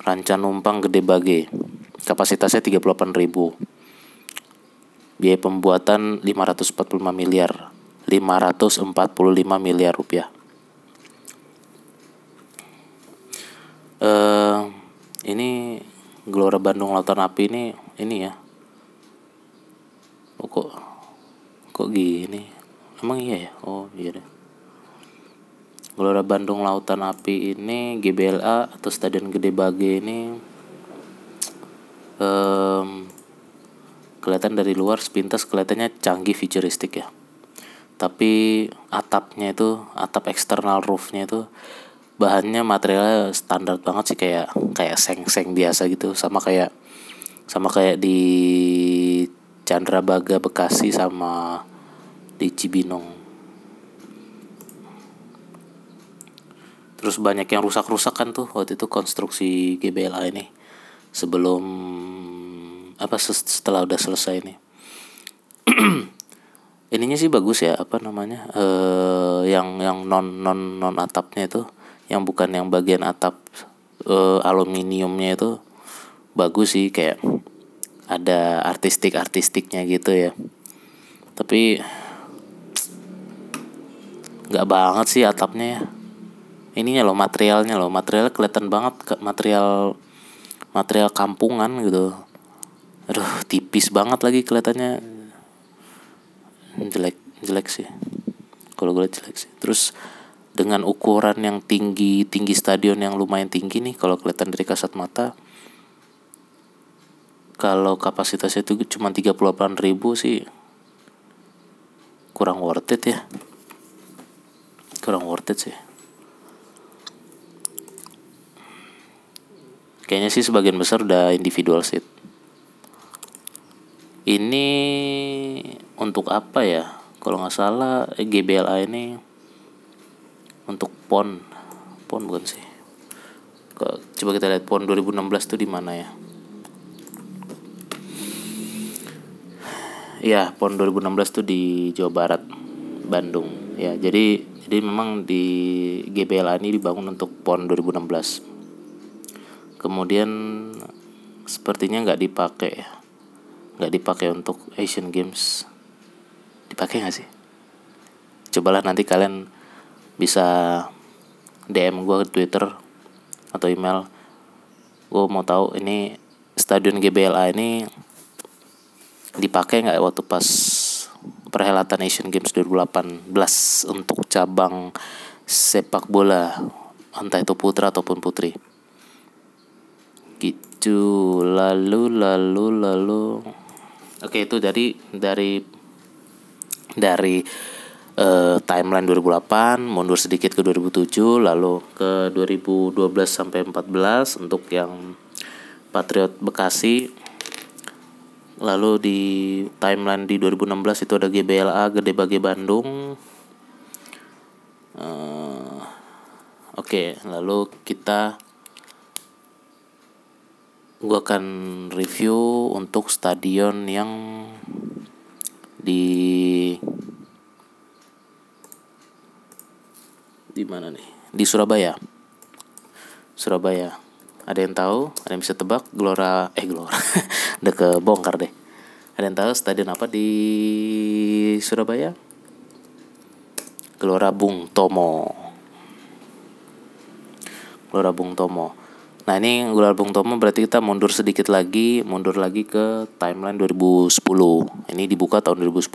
Speaker 1: Ranca Numpang Gede Bage. Kapasitasnya 38.000. Biaya pembuatan 545 miliar. 545 miliar rupiah. Eh ini Gelora Bandung Lautan Api ini ini ya. Oh, kok kok gini? Emang iya ya? Oh iya deh. Gelora Bandung Lautan Api ini GBLA atau Stadion Gede Bage ini um, kelihatan dari luar sepintas kelihatannya canggih futuristik ya. Tapi atapnya itu, atap eksternal roofnya itu bahannya materialnya standar banget sih kayak kayak seng-seng biasa gitu sama kayak sama kayak di Chandra Baga Bekasi sama di Cibinong terus banyak yang rusak-rusak kan tuh waktu itu konstruksi GBLA ini. Sebelum apa setelah udah selesai nih ininya sih bagus ya apa namanya eh yang yang non non non atapnya itu. Yang bukan yang bagian atap uh, aluminiumnya itu bagus sih kayak ada artistik artistiknya gitu ya. Tapi nggak banget sih atapnya ya ininya loh materialnya loh. Materialnya kelihatan banget material material kampungan gitu. Aduh tipis banget lagi kelihatannya. Jelek jelek sih. Kalau gue jelek sih. Terus dengan ukuran yang tinggi tinggi stadion yang lumayan tinggi nih kalau kelihatan dari kasat mata kalau kapasitasnya itu cuma 38 ribu sih kurang worth it ya. Kurang worth it sih kayaknya sih sebagian besar udah individual seat. Ini untuk apa ya? Kalau nggak salah GBLA ini untuk pon. Pon bukan sih? Coba kita lihat pon 2016 tuh di mana ya? Ya pon 2016 tuh di Jawa Barat Bandung. Ya jadi jadi memang di GBLA ini dibangun untuk pon 2016 kemudian sepertinya nggak dipakai ya. Nggak dipakai untuk Asian Games. Dipakai nggak sih? Cobalah nanti kalian bisa DM gue ke Twitter atau email. Gue mau tahu ini stadion GBLA ini dipakai nggak waktu pas perhelatan Asian Games 2018 untuk cabang sepak bola entah itu putra ataupun putri gitu lalu lalu lalu. Oke itu dari dari dari uh, timeline 2008 mundur sedikit ke 2007 lalu ke 2012 sampai 14 untuk yang Patriot Bekasi. Lalu di timeline di 2016 itu ada GBLA Gede Bage Bandung. Uh, oke lalu kita gue akan review untuk stadion yang di di mana nih? Di Surabaya. Surabaya. Ada yang tahu? Ada yang bisa tebak? Gelora eh Gelora. Udah ke bongkar deh. Ada yang tahu stadion apa di Surabaya? Gelora Bung Tomo. Gelora Bung Tomo Nah ini Gelora Bung Tomo berarti kita mundur sedikit lagi Mundur lagi ke timeline 2010 Ini dibuka tahun 2010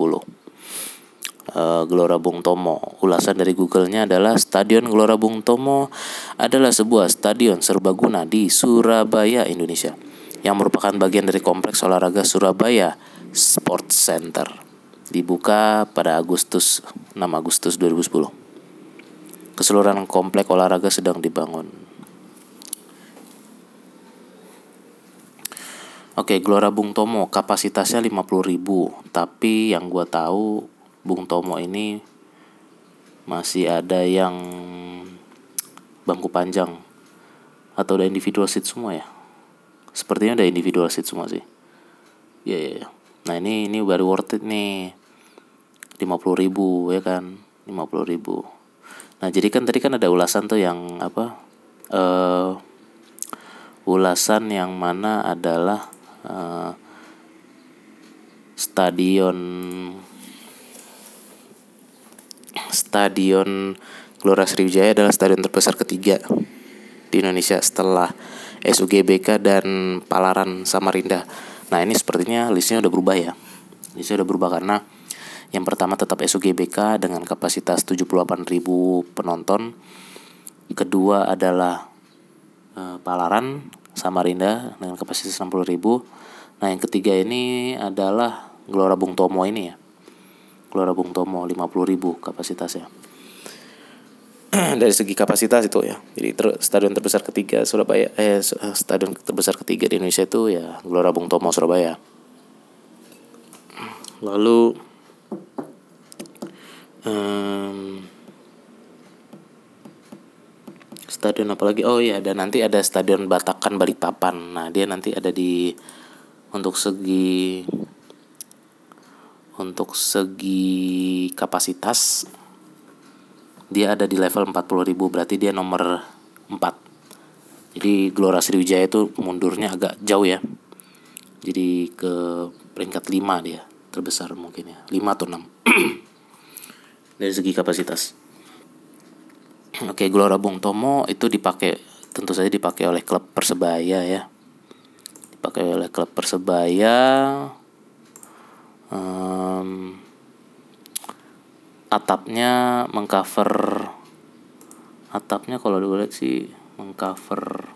Speaker 1: uh, Gelora Bung Tomo. Ulasan dari Google-nya adalah Stadion Gelora Bung Tomo adalah sebuah stadion serbaguna di Surabaya, Indonesia yang merupakan bagian dari kompleks olahraga Surabaya Sports Center. Dibuka pada Agustus 6 Agustus 2010. Keseluruhan komplek olahraga sedang dibangun. Oke, Gelora Bung Tomo kapasitasnya 50.000, tapi yang gua tahu Bung Tomo ini masih ada yang bangku panjang. Atau ada individual seat semua ya? Sepertinya ada individual seat semua sih. Ya yeah, ya yeah. nah ini ini baru worth it nih. 50 ribu ya kan? 50 ribu. Nah jadi kan tadi kan ada ulasan tuh yang apa uh, ulasan yang mana adalah uh, stadion stadion Gelora Sriwijaya adalah stadion terbesar ketiga di Indonesia setelah SUGBK dan Palaran Samarinda. Nah ini sepertinya listnya udah berubah ya. Listnya udah berubah karena yang pertama tetap SUGBK dengan kapasitas 78.000 penonton. Kedua adalah e, Palaran Samarinda dengan kapasitas 60.000. Nah yang ketiga ini adalah Gelora Bung Tomo ini ya. Gelora Bung Tomo 50.000 kapasitasnya. dari segi kapasitas itu ya. Jadi ter, stadion terbesar ketiga Surabaya eh, eh stadion terbesar ketiga di Indonesia itu ya Gelora Bung Tomo Surabaya. Lalu stadion apa lagi? Oh iya, dan nanti ada stadion Batakan Balikpapan. Nah, dia nanti ada di untuk segi untuk segi kapasitas dia ada di level 40.000 berarti dia nomor 4 jadi Gelora Sriwijaya itu mundurnya agak jauh ya jadi ke peringkat 5 dia terbesar mungkin ya 5 atau 6 dari segi kapasitas Oke Gelora Bung Tomo itu dipakai tentu saja dipakai oleh klub Persebaya ya. Dipakai oleh klub Persebaya. Um, atapnya mengcover atapnya kalau dulu lihat sih mengcover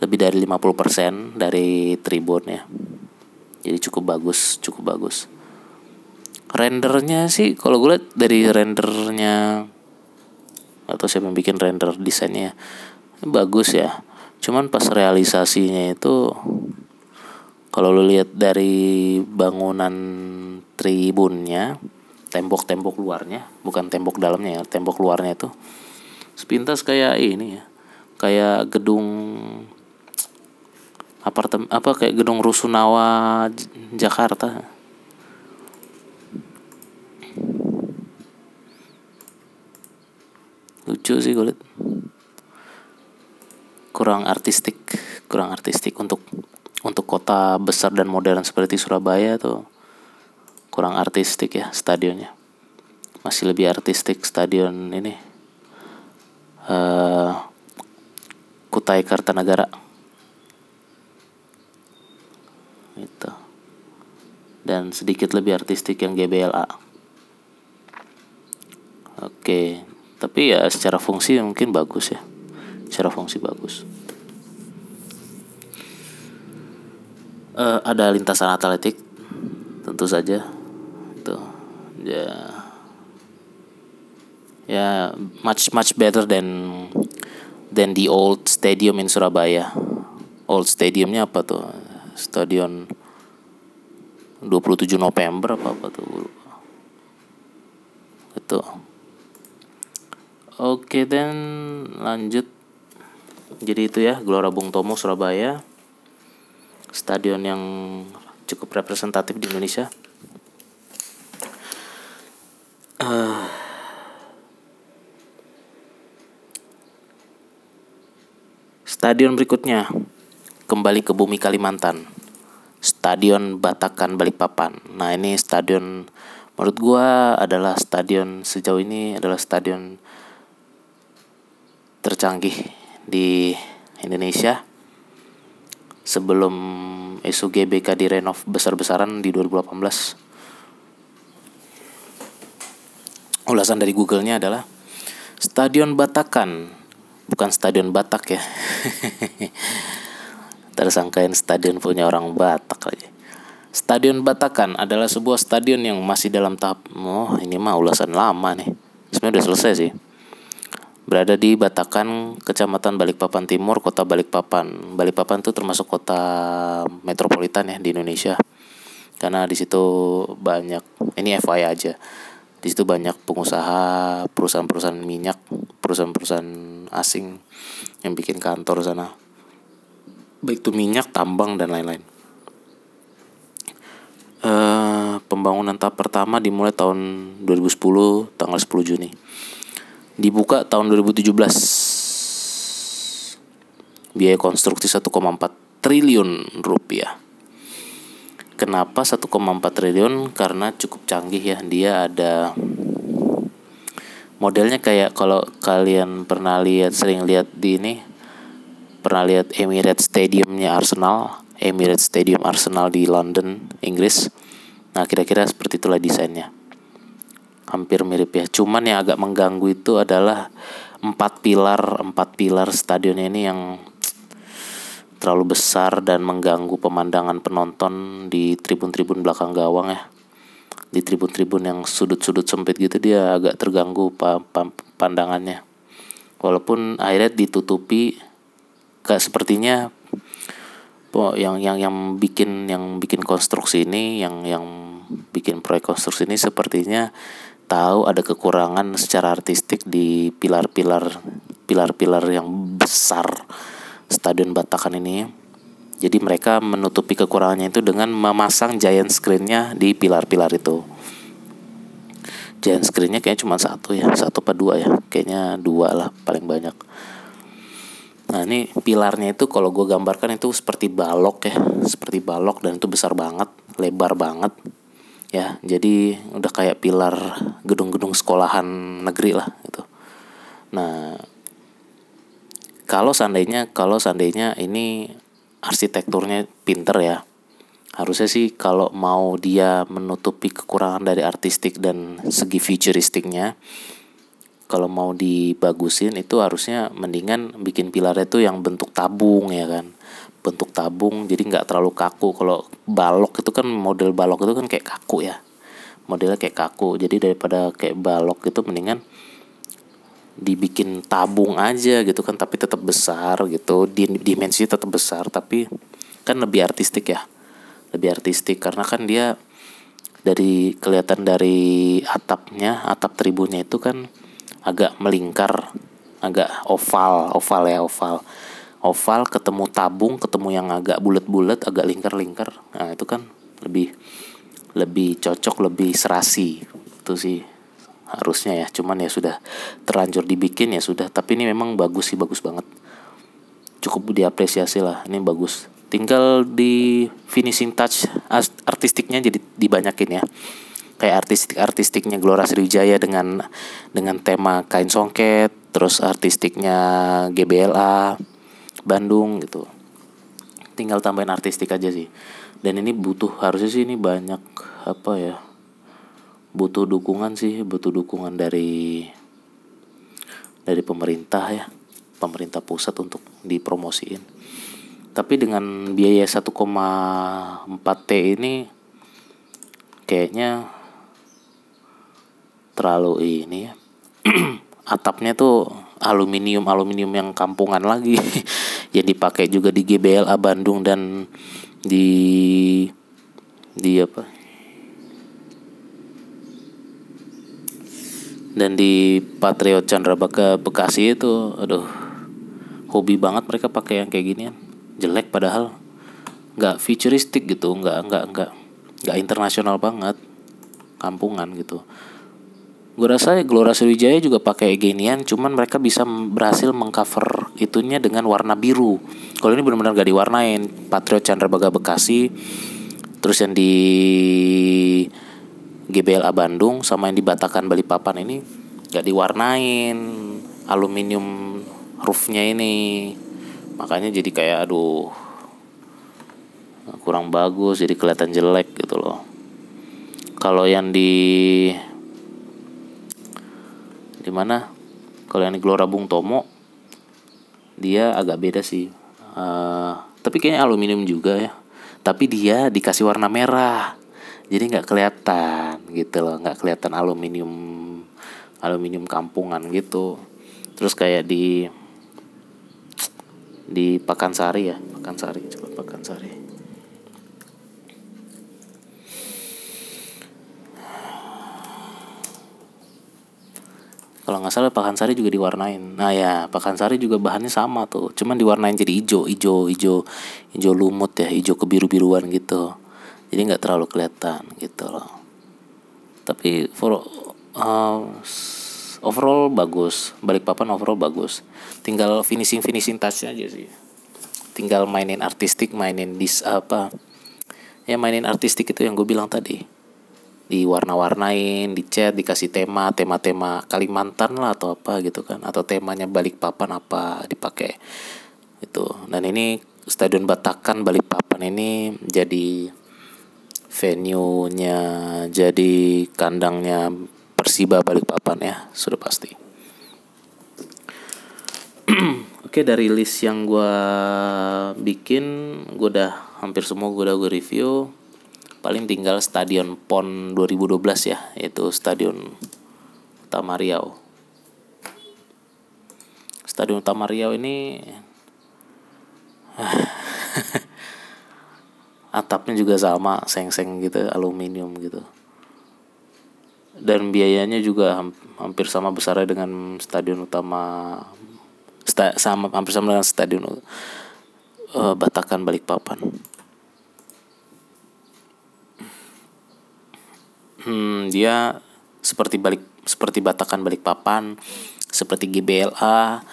Speaker 1: lebih dari 50% dari tribun ya. Jadi cukup bagus cukup bagus. Rendernya sih kalau gue lihat dari rendernya atau siapa yang bikin render desainnya. Bagus ya. Cuman pas realisasinya itu kalau lu lihat dari bangunan tribunnya tembok-tembok luarnya bukan tembok dalamnya ya tembok luarnya itu sepintas kayak ini ya. Kayak gedung apartemen apa kayak gedung rusunawa Jakarta lucu sih gue kurang artistik kurang artistik untuk untuk kota besar dan modern seperti Surabaya tuh kurang artistik ya stadionnya. Masih lebih artistik stadion ini. Uh, Kutai Kartanagara itu. Dan sedikit lebih artistik yang GBLA oke tapi ya secara fungsi mungkin bagus ya. Secara fungsi bagus. Uh, ada lintasan atletik tentu saja. Ya. Ya much much better than than the old stadium in Surabaya. Old stadiumnya apa tuh? Stadion 27 November apa apa tuh? Itu oke dan lanjut. Jadi itu ya Gelora Bung Tomo Surabaya. Stadion yang cukup representatif di Indonesia. Uh, stadion berikutnya. Kembali ke bumi Kalimantan. Stadion Batakan Balikpapan. Nah ini stadion menurut gua adalah stadion sejauh ini adalah stadion tercanggih di Indonesia sebelum SUGBK direnov besar-besaran di 2018 ulasan dari Google-nya adalah Stadion Batakan, bukan Stadion Batak ya. Tersangkain stadion punya orang Batak lagi. Stadion Batakan adalah sebuah stadion yang masih dalam tahap oh ini mah ulasan lama nih. Sebenarnya udah selesai sih. Berada di Batakan, Kecamatan Balikpapan Timur, Kota Balikpapan. Balikpapan itu termasuk kota metropolitan ya di Indonesia. Karena di situ banyak ini FYI aja di situ banyak pengusaha perusahaan-perusahaan minyak perusahaan-perusahaan asing yang bikin kantor sana baik itu minyak tambang dan lain-lain uh, pembangunan tahap pertama dimulai tahun 2010 tanggal 10 Juni dibuka tahun 2017 biaya konstruksi 1,4 triliun rupiah. Kenapa 1,4 triliun? Karena cukup canggih ya. Dia ada modelnya kayak kalau kalian pernah lihat sering lihat di ini pernah lihat Emirates Stadiumnya Arsenal Emirates Stadium Arsenal di London Inggris nah kira-kira seperti itulah desainnya hampir mirip ya. Cuman yang agak mengganggu itu adalah empat pilar empat pilar stadionnya ini yang terlalu besar dan mengganggu pemandangan penonton di tribun-tribun belakang gawang ya. Di tribun-tribun yang sudut-sudut sempit gitu dia agak terganggu pa pa pandangannya. Walaupun akhirnya ditutupi kayak sepertinya po yang yang yang bikin yang bikin konstruksi ini yang yang bikin proyek konstruksi ini sepertinya tahu ada kekurangan secara artistik di pilar-pilar pilar-pilar yang besar stadion Batakan ini jadi mereka menutupi kekurangannya itu dengan memasang giant screennya di pilar-pilar itu. Giant screennya kayaknya cuma satu ya, satu apa dua ya, kayaknya dua lah paling banyak. Nah ini pilarnya itu kalau gue gambarkan itu seperti balok ya, seperti balok dan itu besar banget, lebar banget ya. Jadi udah kayak pilar gedung-gedung sekolahan negeri lah gitu. Nah kalau seandainya kalau seandainya ini arsitekturnya pinter ya harusnya sih kalau mau dia menutupi kekurangan dari artistik dan segi futuristiknya kalau mau dibagusin itu harusnya mendingan bikin pilarnya itu yang bentuk tabung ya kan bentuk tabung jadi nggak terlalu kaku. Kalau balok itu kan model balok itu kan kayak kaku ya. Modelnya kayak kaku. Jadi daripada kayak balok itu mendingan dibikin tabung aja gitu kan tapi tetap besar gitu. Dimensi tetap besar tapi kan lebih artistik ya. Lebih artistik karena kan dia dari kelihatan dari atapnya atap tribunnya itu kan agak melingkar agak oval oval ya oval oval ketemu tabung ketemu yang agak bulat-bulat agak lingkar-lingkar. Nah itu kan lebih lebih cocok lebih serasi. Itu sih harusnya ya. Cuman ya sudah terlanjur dibikin ya sudah. Tapi ini memang bagus sih bagus banget. Cukup diapresiasi lah. Ini bagus. Tinggal di finishing touch artistiknya jadi dibanyakin ya. Kayak artistik artistiknya Gelora Sriwijaya dengan dengan tema kain songket terus artistiknya GBLA Bandung gitu. Tinggal tambahin artistik aja sih. Dan ini butuh harusnya sih ini banyak apa ya butuh dukungan sih butuh dukungan dari dari pemerintah ya pemerintah pusat untuk dipromosiin. Tapi dengan biaya 1,4 T ini kayaknya terlalu ini ya. Atapnya tuh aluminium aluminium yang kampungan lagi yang dipakai juga di GBLA Bandung dan di di apa? Dan di Patriot Chandra Bekasi itu aduh hobi banget mereka pakai yang kayak ginian. Jelek padahal. Nggak futuristik gitu nggak nggak nggak nggak internasional banget. Kampungan gitu gue rasa Gelora Sriwijaya juga pakai ginian cuman mereka bisa berhasil mengcover itunya dengan warna biru. Kalau ini benar-benar gak diwarnain Patriot Chandra Bekasi terus yang di GBLA Bandung sama yang di Batakan Balikpapan ini gak diwarnain aluminium roofnya ini. Makanya jadi kayak aduh kurang bagus jadi kelihatan jelek gitu loh. Kalau yang di di mana kalau yang di Gelora Bung Tomo dia agak beda sih. Uh, tapi kayaknya aluminium juga ya. Tapi dia dikasih warna merah. Jadi nggak kelihatan gitu loh. Nggak kelihatan aluminium aluminium kampungan gitu. Terus kayak di di Pakansari ya. Pakansari coba Pakansari kalau nggak salah Pakansari juga diwarnain. Nah ya Pakansari juga bahannya sama tuh. Cuman diwarnain jadi hijau hijau hijau hijau lumut ya hijau kebiru biruan gitu. Jadi nggak terlalu kelihatan gitu loh. Tapi for uh, overall bagus. Balik papan overall bagus. Tinggal finishing finishing touchnya aja sih. Tinggal mainin artistik mainin dis apa ya mainin artistik itu yang gue bilang tadi di warna-warnain, dicat, dikasih tema, tema-tema Kalimantan lah atau apa gitu kan, atau temanya Balikpapan apa dipakai itu. Dan ini Stadion Batakan Balikpapan ini jadi venue-nya, jadi kandangnya Persiba Balikpapan ya, sudah pasti. Oke dari list yang gue bikin, gue udah hampir semua gue udah gue review paling tinggal stadion PON 2012 ya yaitu stadion Utama Riau. Stadion Utama Riau ini atapnya juga sama seng-seng gitu aluminium gitu. Dan biayanya juga hampir sama besarnya dengan stadion utama sta, sama hampir sama dengan stadion uh, Batakan Balikpapan hmm, dia seperti balik seperti Batakan Balikpapan, seperti GBLA,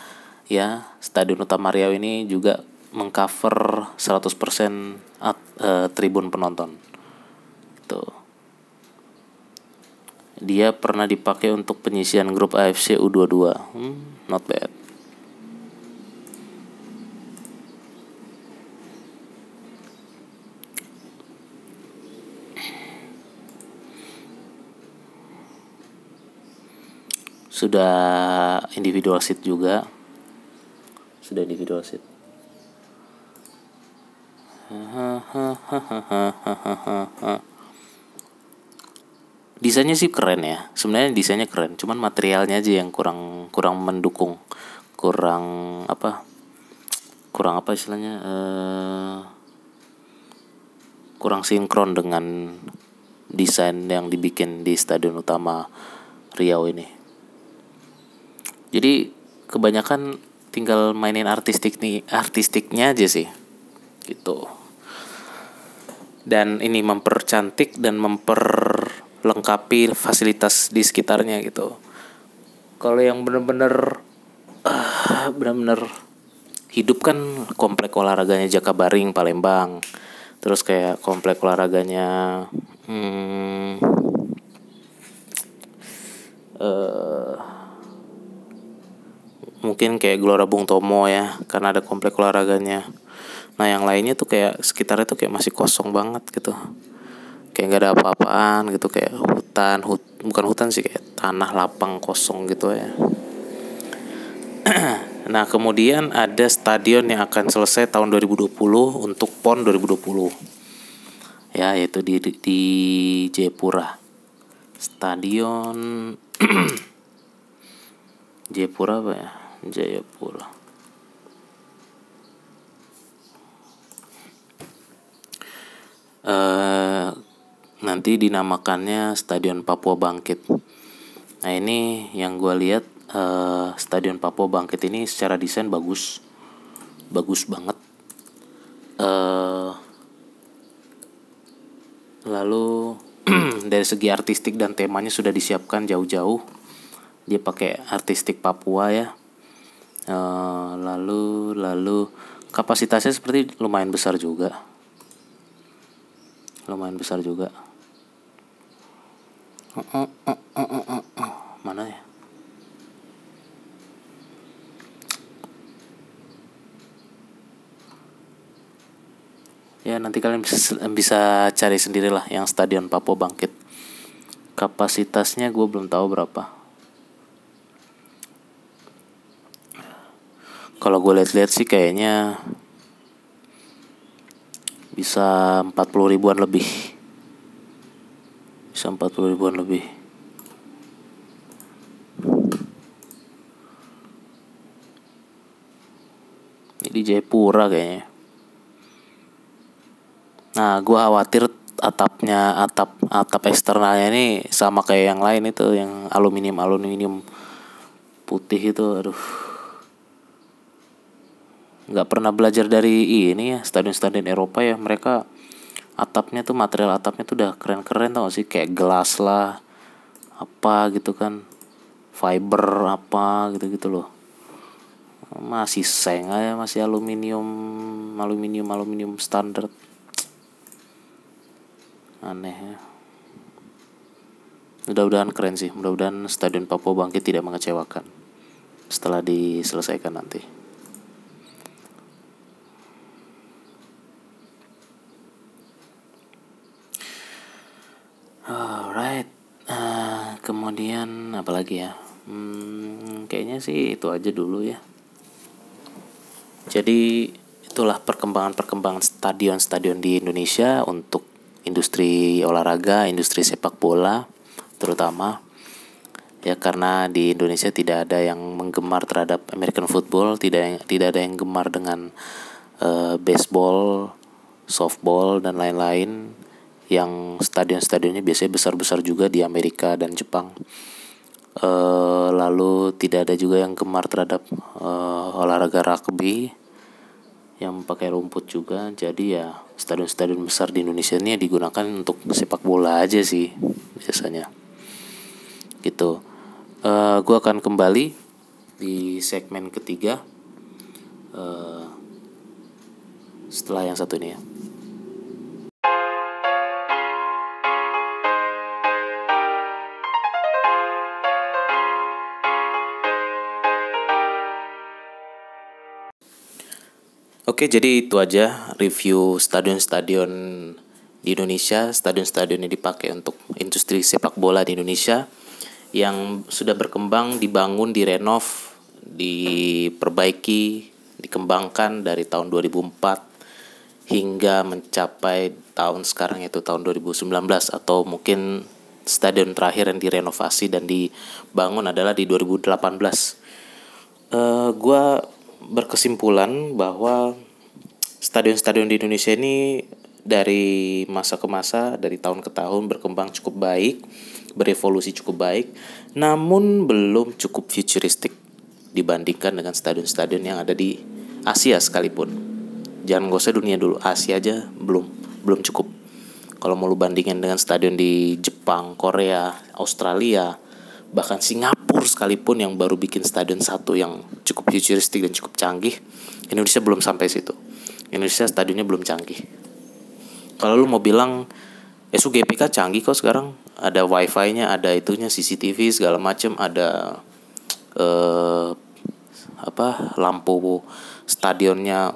Speaker 1: ya Stadion Utama Riau ini juga mengcover 100% at, uh, tribun penonton. Tuh. Dia pernah dipakai untuk penyisian grup AFC U22. Hmm, not bad. Sudah individual seat juga. Sudah individual seat. Desainnya sih keren ya. Sebenarnya desainnya keren cuman materialnya aja yang kurang kurang mendukung. Kurang apa? Kurang apa istilahnya uh, kurang sinkron dengan desain yang dibikin di stadion utama Riau ini jadi kebanyakan tinggal mainin artistik nih artistiknya aja sih. Gitu. Dan ini mempercantik dan memperlengkapi fasilitas di sekitarnya gitu. Kalau yang bener-bener uh, bener-bener hidup kan komplek olahraganya Jakabaring Palembang. Terus kayak komplek olahraganya hmm, uh, mungkin kayak Gelora Bung Tomo ya karena ada komplek olahraganya. Nah yang lainnya tuh kayak sekitarnya tuh kayak masih kosong banget gitu. Kayak nggak ada apa-apaan gitu kayak hutan hut bukan hutan sih kayak tanah lapang kosong gitu ya. Nah kemudian ada stadion yang akan selesai tahun 2020 untuk PON 2020 ya yaitu di di Jayapura. Stadion Jayapura apa ya Jayapura. Uh, nanti dinamakannya Stadion Papua Bangkit. Nah ini yang gue lihat uh, Stadion Papua Bangkit ini secara desain bagus, bagus banget. Uh, lalu dari segi artistik dan temanya sudah disiapkan jauh-jauh. Dia pakai artistik Papua ya uh, lalu lalu kapasitasnya seperti lumayan besar juga. Lumayan besar juga. Uh, uh, uh, mana ya? Ya nanti kalian bisa, bisa cari sendirilah yang stadion Papua Bangkit. Kapasitasnya gue belum tahu berapa kalau gue lihat-lihat sih kayaknya bisa 40 ribuan lebih. Bisa 40 ribuan lebih. Ini di Jayapura kayaknya. Nah gue khawatir atapnya atap atap eksternalnya ini sama kayak yang lain itu yang aluminium aluminium putih itu aduh nggak pernah belajar dari ini ya stadion-stadion Eropa ya. Mereka atapnya tuh material atapnya tuh udah keren-keren tau gak sih? Kayak gelas lah apa gitu kan. Fiber apa gitu gitu loh. Masih seng aja masih aluminium aluminium aluminium standar aneh ya. Mudah-mudahan keren sih. Mudah-mudahan stadion Papua Bangkit tidak mengecewakan. Setelah diselesaikan nanti alright. Uh, kemudian apa lagi ya? Hmm, kayaknya sih itu aja dulu ya. Jadi itulah perkembangan-perkembangan stadion-stadion di Indonesia untuk industri olahraga, industri sepak bola terutama. Ya karena di Indonesia tidak ada yang menggemar terhadap American football, tidak tidak ada yang gemar dengan uh, baseball, softball dan lain-lain yang stadion-stadionnya biasanya besar-besar juga di Amerika dan Jepang. Uh, lalu tidak ada juga yang gemar terhadap uh, olahraga rugby yang pakai rumput juga. Jadi ya stadion-stadion besar di Indonesia ini digunakan untuk sepak bola aja sih biasanya. Gitu. Uh, eh, gue akan kembali di segmen ketiga. Uh, setelah yang satu ini ya Oke, jadi itu aja review stadion-stadion di Indonesia, stadion-stadion yang dipakai untuk industri sepak bola di Indonesia yang sudah berkembang, dibangun, direnov, diperbaiki, dikembangkan dari tahun 2004 hingga mencapai tahun sekarang yaitu tahun 2019 atau mungkin stadion terakhir yang direnovasi dan dibangun adalah di 2018. Uh, gua berkesimpulan bahwa stadion-stadion di Indonesia ini dari masa ke masa, dari tahun ke tahun berkembang cukup baik, berevolusi cukup baik, namun belum cukup futuristik dibandingkan dengan stadion-stadion yang ada di Asia sekalipun. Jangan usah dunia dulu, Asia aja belum belum cukup. Kalau mau lu bandingin dengan stadion di Jepang, Korea, Australia, bahkan Singapura sekalipun yang baru bikin stadion satu yang cukup futuristik dan cukup canggih, Indonesia belum sampai situ. Indonesia stadionnya belum canggih. Kalau lu mau bilang SUGPK canggih kok sekarang. Ada wifi-nya ada itunya CCTV segala macam ada eh, apa lampu stadionnya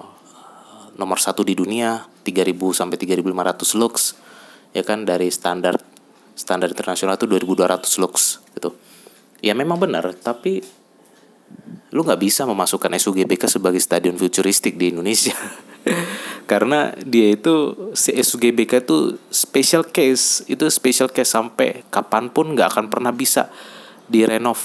Speaker 1: nomor satu di dunia 3000 sampai 3500 lux ya kan dari standar standar internasional itu 2200 lux gitu. Ya memang benar tapi lu nggak bisa memasukkan SUGBK sebagai stadion futuristik di Indonesia karena dia itu si SUGBK itu special case. Itu special case sampai kapan pun nggak akan pernah bisa direnov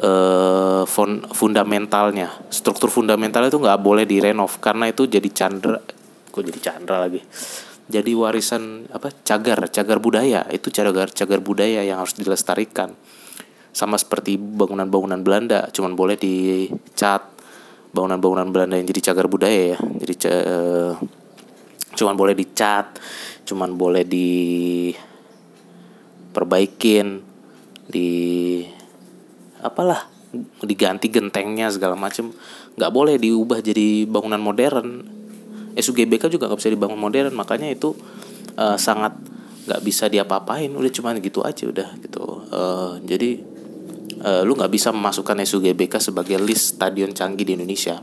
Speaker 1: uh, fundamentalnya. Struktur fundamentalnya itu nggak boleh direnov karena itu jadi chandra kok jadi chandra lagi? Jadi warisan apa cagar cagar budaya. Itu cagar cagar budaya yang harus dilestarikan. Sama seperti bangunan-bangunan Belanda cuman boleh dicat bangunan-bangunan Belanda yang jadi cagar budaya ya. Jadi uh, cuman boleh dicat cuman boleh diperbaikin di apalah diganti gentengnya segala macem. Nggak boleh diubah jadi bangunan modern. SUGBK juga nggak bisa dibangun modern makanya itu uh, sangat nggak bisa diapa-apain. Udah cuman gitu aja udah gitu. Uh, jadi uh, lu nggak bisa memasukkan SUGBK sebagai list stadion canggih di Indonesia.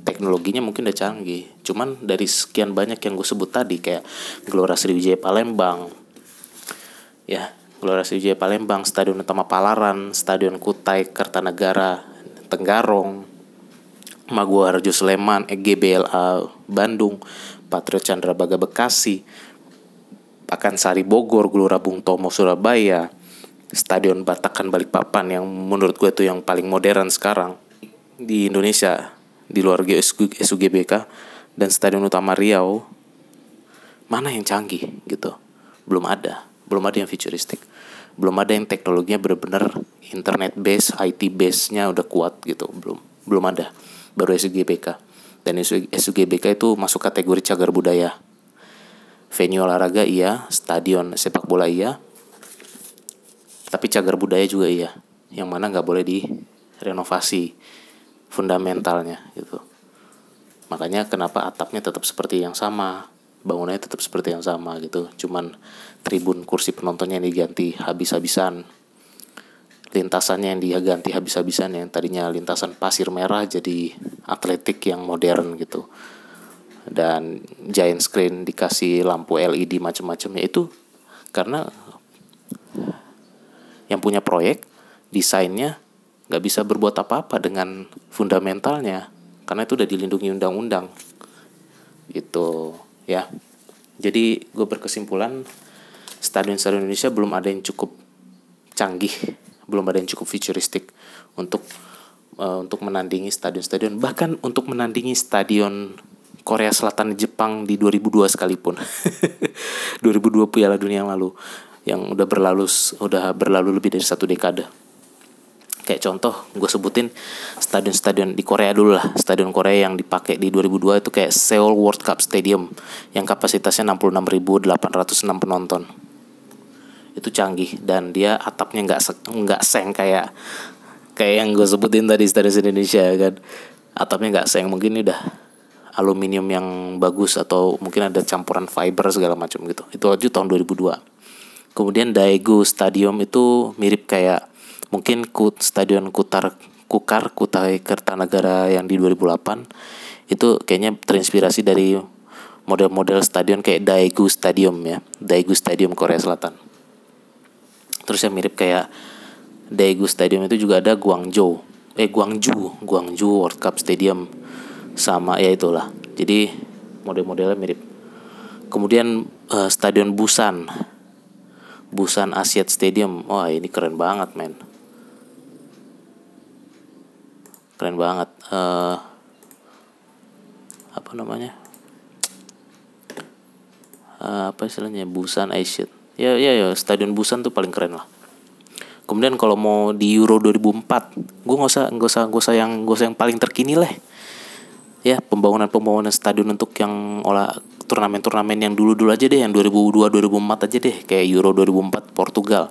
Speaker 1: Teknologinya mungkin udah canggih. Cuman dari sekian banyak yang gue sebut tadi kayak Gelora Sriwijaya Palembang ya Gelora Sriwijaya Palembang Stadion Utama Palaran Stadion Kutai Kertanegara Tenggarong Maguwarjo Sleman EGBLA Bandung Patriot Candrabaga Bekasi Pakansari Bogor Gelora Bung Tomo Surabaya Stadion Batakan Balikpapan yang menurut gue tuh yang paling modern sekarang di Indonesia di luar SUGBK dan Stadion Utama Riau mana yang canggih gitu? Belum ada. Belum ada yang futuristik. Belum ada yang teknologinya benar-benar internet base IT base nya udah kuat gitu. Belum. Belum ada. Baru SUGBK dan SUGBK itu masuk kategori cagar budaya. Venue olahraga iya stadion sepak bola iya tapi cagar budaya juga iya. Yang mana nggak boleh direnovasi fundamentalnya gitu. Makanya kenapa atapnya tetap seperti yang sama bangunannya tetap seperti yang sama gitu. Cuman tribun kursi penontonnya yang diganti habis-habisan. Lintasannya yang diganti habis-habisan yang tadinya lintasan pasir merah jadi atletik yang modern gitu. Dan giant screen dikasih lampu LED macam-macamnya itu karena yang punya proyek desainnya nggak bisa berbuat apa-apa dengan fundamentalnya karena itu udah dilindungi undang-undang. Gitu ya. Jadi gue berkesimpulan stadion-stadion Indonesia belum ada yang cukup canggih belum ada yang cukup futuristik untuk uh, untuk menandingi stadion-stadion bahkan untuk menandingi stadion Korea Selatan Jepang di 2002 sekalipun. 2002 Piala Dunia yang lalu yang udah berlalu udah berlalu lebih dari satu dekade. Kayak contoh gue sebutin stadion-stadion di Korea dulu lah. Stadion Korea yang dipakai di 2002 itu kayak Seoul World Cup Stadium yang kapasitasnya 66.806 penonton. Itu canggih dan dia atapnya nggak nggak seng kayak kayak yang gue sebutin tadi stadion Indonesia kan. Atapnya nggak seng mungkin ini udah aluminium yang bagus atau mungkin ada campuran fiber segala macam gitu. Itu aja tahun 2002 kemudian Daegu Stadium itu mirip kayak mungkin Kut Stadion Kutar Kukar Kutai Kertanegara yang di 2008 itu kayaknya terinspirasi dari model-model stadion kayak Daegu Stadium ya Daegu Stadium Korea Selatan. Terus yang mirip kayak Daegu Stadium itu juga ada Guangzhou. Eh Guangzhou Guangzhou World Cup Stadium sama ya itulah. Jadi model-modelnya mirip. Kemudian uh, Stadion Busan Busan Asiat Stadium. Wah ini keren banget men. Keren banget. Uh, apa namanya? Uh, apa istilahnya? Busan Asian ya ya ya Stadion Busan tuh paling keren lah. Kemudian kalau mau di Euro 2004 gue nggak usah nggak usah nggak usah yang nggak usah yang paling terkini lah. Ya pembangunan pembangunan stadion untuk yang olah turnamen-turnamen yang dulu-dulu aja deh yang 2002 2004 aja deh kayak Euro 2004 Portugal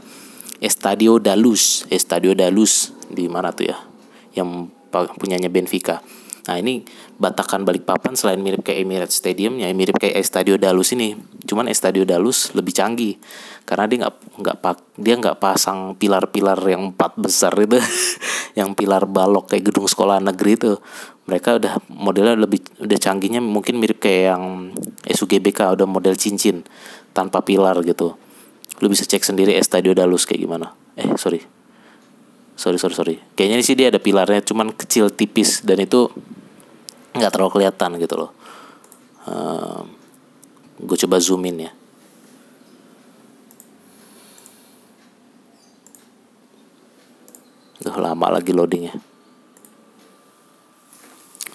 Speaker 1: Estadio da Luz Estadio da Luz di mana tuh ya yang punyanya Benfica. Nah ini Batakan Balikpapan selain mirip kayak Emirates Stadium ya mirip kayak Estadio Dalus ini. Cuman Estadio Dalus lebih canggih karena dia nggak nggak dia nggak pasang pilar-pilar yang empat besar itu, yang pilar balok kayak gedung sekolah negeri itu. Mereka udah modelnya lebih udah canggihnya mungkin mirip kayak yang SUGBK udah model cincin tanpa pilar gitu. Lu bisa cek sendiri Estadio Dalus kayak gimana. Eh sorry sorry sorry sorry kayaknya sih dia ada pilarnya cuman kecil tipis dan itu nggak terlalu kelihatan gitu loh. Uh, gue coba zoom in ya. Duh, lama lagi loadingnya.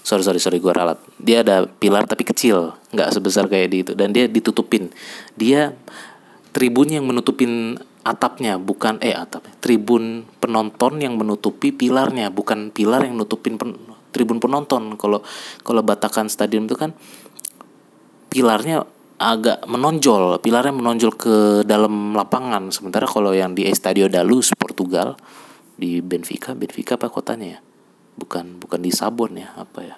Speaker 1: Sorry sorry sorry gue ralat. Dia ada pilar tapi kecil nggak sebesar kayak di itu. Dan dia ditutupin. Dia tribun yang menutupin atapnya bukan eh atap tribun penonton yang menutupi pilarnya bukan pilar yang nutupin pen, tribun penonton. Kalau kalau batakan stadion itu kan pilarnya agak menonjol pilarnya menonjol ke dalam lapangan. Sementara kalau yang di Estadio da Luz Portugal di Benfica Benfica apa kotanya ya? Bukan bukan di Sabon ya apa ya?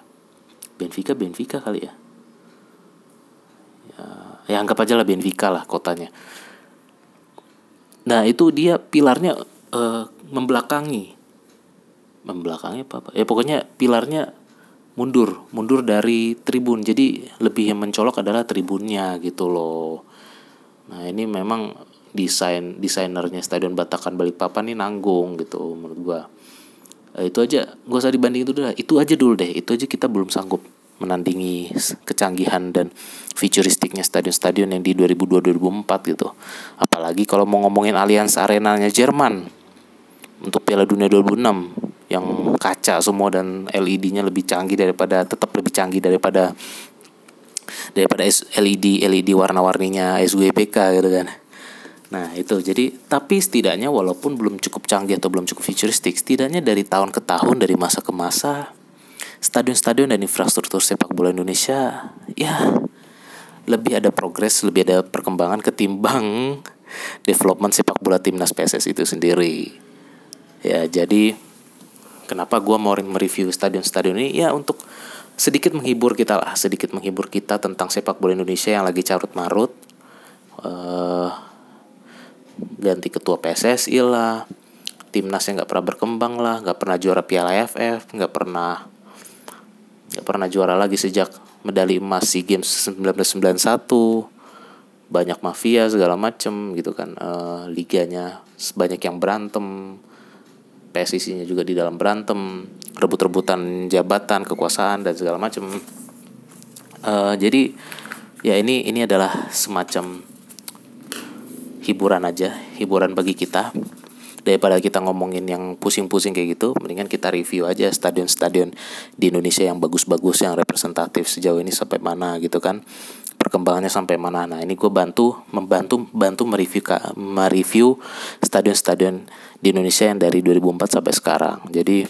Speaker 1: Benfica Benfica kali ya? Ya, ya anggap aja lah Benfica lah kotanya. Nah itu dia pilarnya uh, membelakangi, membelakangi apa apa? Ya pokoknya pilarnya mundur, mundur dari tribun. Jadi lebih yang mencolok adalah tribunnya gitu loh. Nah ini memang desain desainernya Stadion Batakan Balikpapan ini nanggung gitu menurut gua. Uh, itu aja, gak usah dibanding itu dulu. Itu aja dulu deh. Itu aja kita belum sanggup menandingi kecanggihan dan futuristiknya stadion-stadion yang di 2002-2004 gitu. Apalagi kalau mau ngomongin Allianz Arenanya Jerman untuk Piala Dunia 2006 yang kaca semua dan LED-nya lebih canggih daripada tetap lebih canggih daripada daripada LED LED warna-warninya SWPK gitu kan. Nah itu jadi tapi setidaknya walaupun belum cukup canggih atau belum cukup futuristik setidaknya dari tahun ke tahun dari masa ke masa stadion-stadion dan infrastruktur sepak bola Indonesia ya lebih ada progres, lebih ada perkembangan ketimbang development sepak bola timnas PSS itu sendiri. Ya, jadi kenapa gue mau mereview stadion-stadion ini? Ya untuk sedikit menghibur kita lah sedikit menghibur kita tentang sepak bola Indonesia yang lagi carut marut. Uh, ganti ketua PSSI lah timnas yang nggak pernah berkembang lah nggak pernah juara Piala AFF nggak pernah nggak pernah juara lagi sejak medali emas SEA Games 1991 banyak mafia segala macem gitu kan. Uh, liganya banyak yang berantem PSIS-nya juga di dalam berantem rebut-rebutan jabatan kekuasaan dan segala macam uh, jadi ya ini ini adalah semacam hiburan aja hiburan bagi kita. Daripada kita ngomongin yang pusing-pusing kayak gitu mendingan kita review aja stadion-stadion di Indonesia yang bagus-bagus yang representatif sejauh ini sampai mana gitu kan perkembangannya sampai mana. Nah ini gue bantu membantu bantu mereview mereview stadion-stadion di Indonesia yang dari 2004 sampai sekarang. Jadi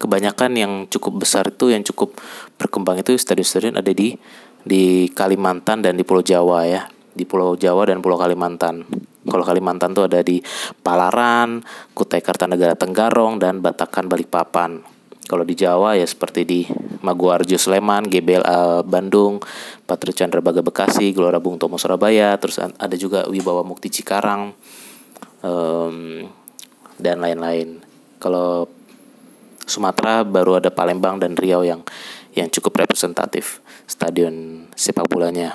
Speaker 1: kebanyakan yang cukup besar itu yang cukup berkembang itu stadion-stadion ada di di Kalimantan dan di Pulau Jawa ya. Di Pulau Jawa dan Pulau Kalimantan. Kalau Kalimantan tuh ada di Palaran, Kutai Kartanegara Tenggarong, dan Batakan Balikpapan. Kalau di Jawa ya seperti di Maguarjo Sleman, GBLA Bandung, Patri Chandra Baga Bekasi, Gelora Bung Tomo Surabaya, terus ada juga Wibawa Mukti Cikarang, um, dan lain-lain. Kalau Sumatera baru ada Palembang dan Riau yang yang cukup representatif stadion sepak bolanya.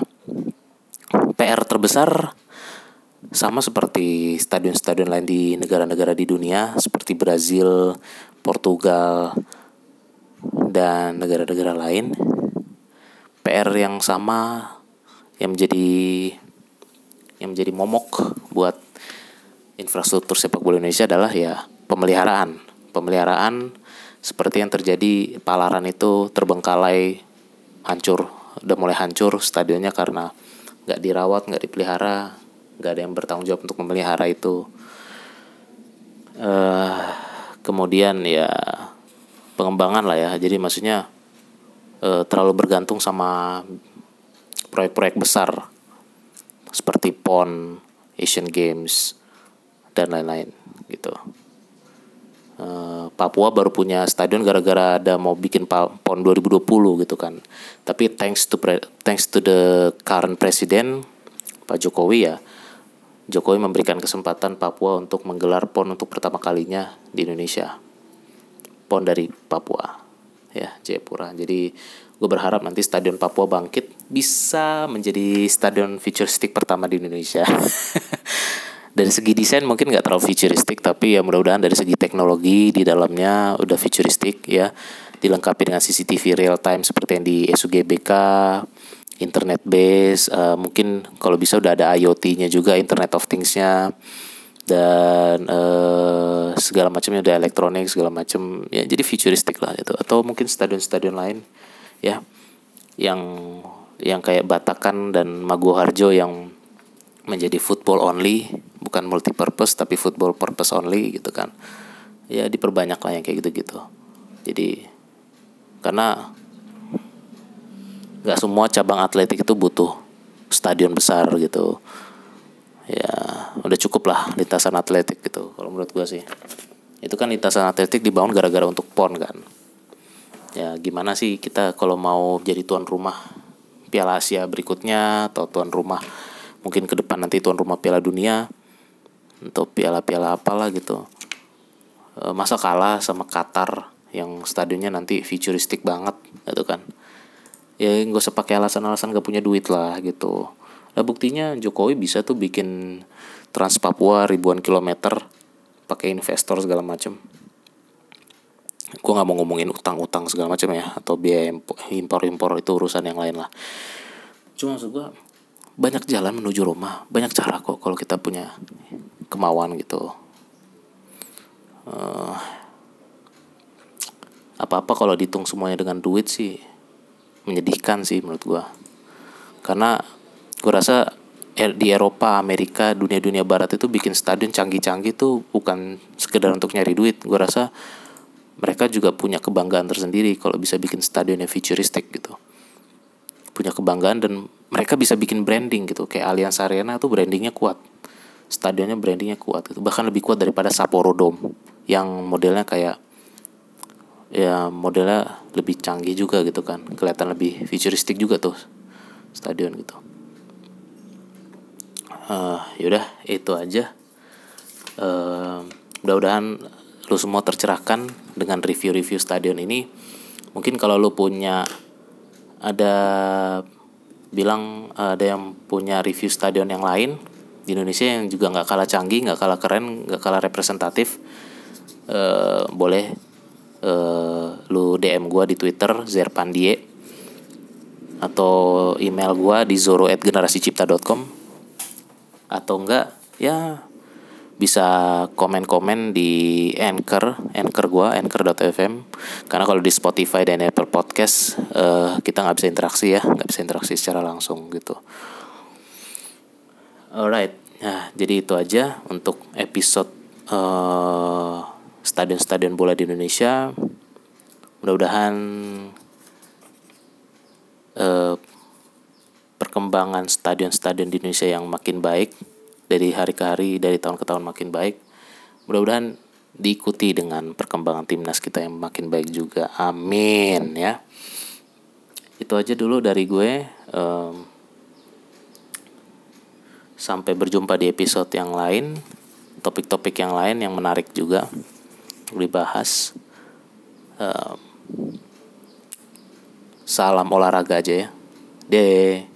Speaker 1: PR terbesar sama seperti stadion-stadion lain di negara-negara di dunia seperti Brazil, Portugal, dan negara-negara lain. PR yang sama yang menjadi yang menjadi momok buat infrastruktur sepak bola Indonesia adalah ya pemeliharaan. Pemeliharaan seperti yang terjadi Palaran itu terbengkalai, hancur, udah mulai hancur stadionnya karena nggak dirawat, nggak dipelihara, nggak ada yang bertanggung jawab untuk memelihara itu uh, kemudian ya pengembangan lah ya jadi maksudnya uh, terlalu bergantung sama proyek-proyek besar seperti PON, Asian Games dan lain-lain gitu. Uh, Papua baru punya stadion gara-gara ada mau bikin PON 2020 gitu kan. Tapi thanks to thanks to the current president Pak Jokowi ya Jokowi memberikan kesempatan Papua untuk menggelar PON untuk pertama kalinya di Indonesia. PON dari Papua, ya Jayapura. Jadi gue berharap nanti Stadion Papua bangkit bisa menjadi stadion futuristik pertama di Indonesia. dari segi desain mungkin nggak terlalu futuristik, tapi ya mudah-mudahan dari segi teknologi di dalamnya udah futuristik ya, dilengkapi dengan CCTV real time seperti yang di SUGBK, internet base uh, mungkin kalau bisa udah ada IoT-nya juga Internet of Things-nya dan uh, segala macamnya udah elektronik segala macam. Ya jadi futuristik lah itu atau mungkin stadion-stadion lain ya yang yang kayak Batakan dan Maguwarjo yang menjadi football only bukan multi purpose tapi football purpose only gitu kan. Ya diperbanyak lah yang kayak gitu-gitu. Jadi karena nggak semua cabang atletik itu butuh stadion besar gitu ya udah cukup lah lintasan atletik gitu kalau menurut gue sih. Itu kan lintasan atletik dibangun gara-gara untuk pon kan. Ya gimana sih kita kalau mau jadi tuan rumah Piala Asia berikutnya atau tuan rumah mungkin ke depan nanti tuan rumah Piala Dunia untuk piala-piala apalah gitu. E, masa kalah sama Qatar yang stadionnya nanti futuristik banget gitu kan. Ya nggak usah pakai alasan-alasan gak punya duit lah gitu lah buktinya Jokowi bisa tuh bikin Trans Papua ribuan kilometer pakai investor segala macem. Gue nggak mau ngomongin utang-utang segala macam ya atau biaya impor-impor itu urusan yang lain lah. Cuma maksud gue banyak jalan menuju rumah banyak cara kok kalau kita punya kemauan gitu. Uh, apa-apa kalau dihitung semuanya dengan duit sih menyedihkan sih menurut gue karena gue rasa er, di Eropa, Amerika, dunia-dunia Barat itu bikin stadion canggih-canggih tuh bukan sekedar untuk nyari duit. Gue rasa mereka juga punya kebanggaan tersendiri kalau bisa bikin stadion yang futuristik gitu. Punya kebanggaan dan mereka bisa bikin branding gitu. Kayak Allianz Arena tuh brandingnya kuat. Stadionnya brandingnya kuat gitu. Bahkan lebih kuat daripada Sapporo Dome yang modelnya kayak ya modelnya lebih canggih juga gitu kan kelihatan lebih futuristik juga tuh stadion gitu uh, yaudah itu aja. Uh, mudah-mudahan lu semua tercerahkan dengan review-review stadion ini. Mungkin kalau lu punya ada bilang ada yang punya review stadion yang lain di Indonesia yang juga nggak kalah canggih nggak kalah keren nggak kalah representatif uh, boleh uh, lu DM gue di Twitter Zerpandie atau email gue di zoro@generasicipta.com atau enggak ya bisa komen-komen di Anchor, Anchor gua, Anchor.fm. Karena kalau di Spotify dan Apple Podcast uh, kita nggak bisa interaksi ya, nggak bisa interaksi secara langsung gitu. Alright, nah jadi itu aja untuk episode uh, stadion-stadion bola di Indonesia. Mudah-mudahan uh, perkembangan stadion-stadion di Indonesia yang makin baik dari hari ke hari dari tahun ke tahun makin baik mudah-mudahan diikuti dengan perkembangan timnas kita yang makin baik juga. Amin ya. Itu aja dulu dari gue. Um, sampai berjumpa di episode yang lain topik-topik yang lain yang menarik juga dibahas. Um, salam olahraga aja ya. Deh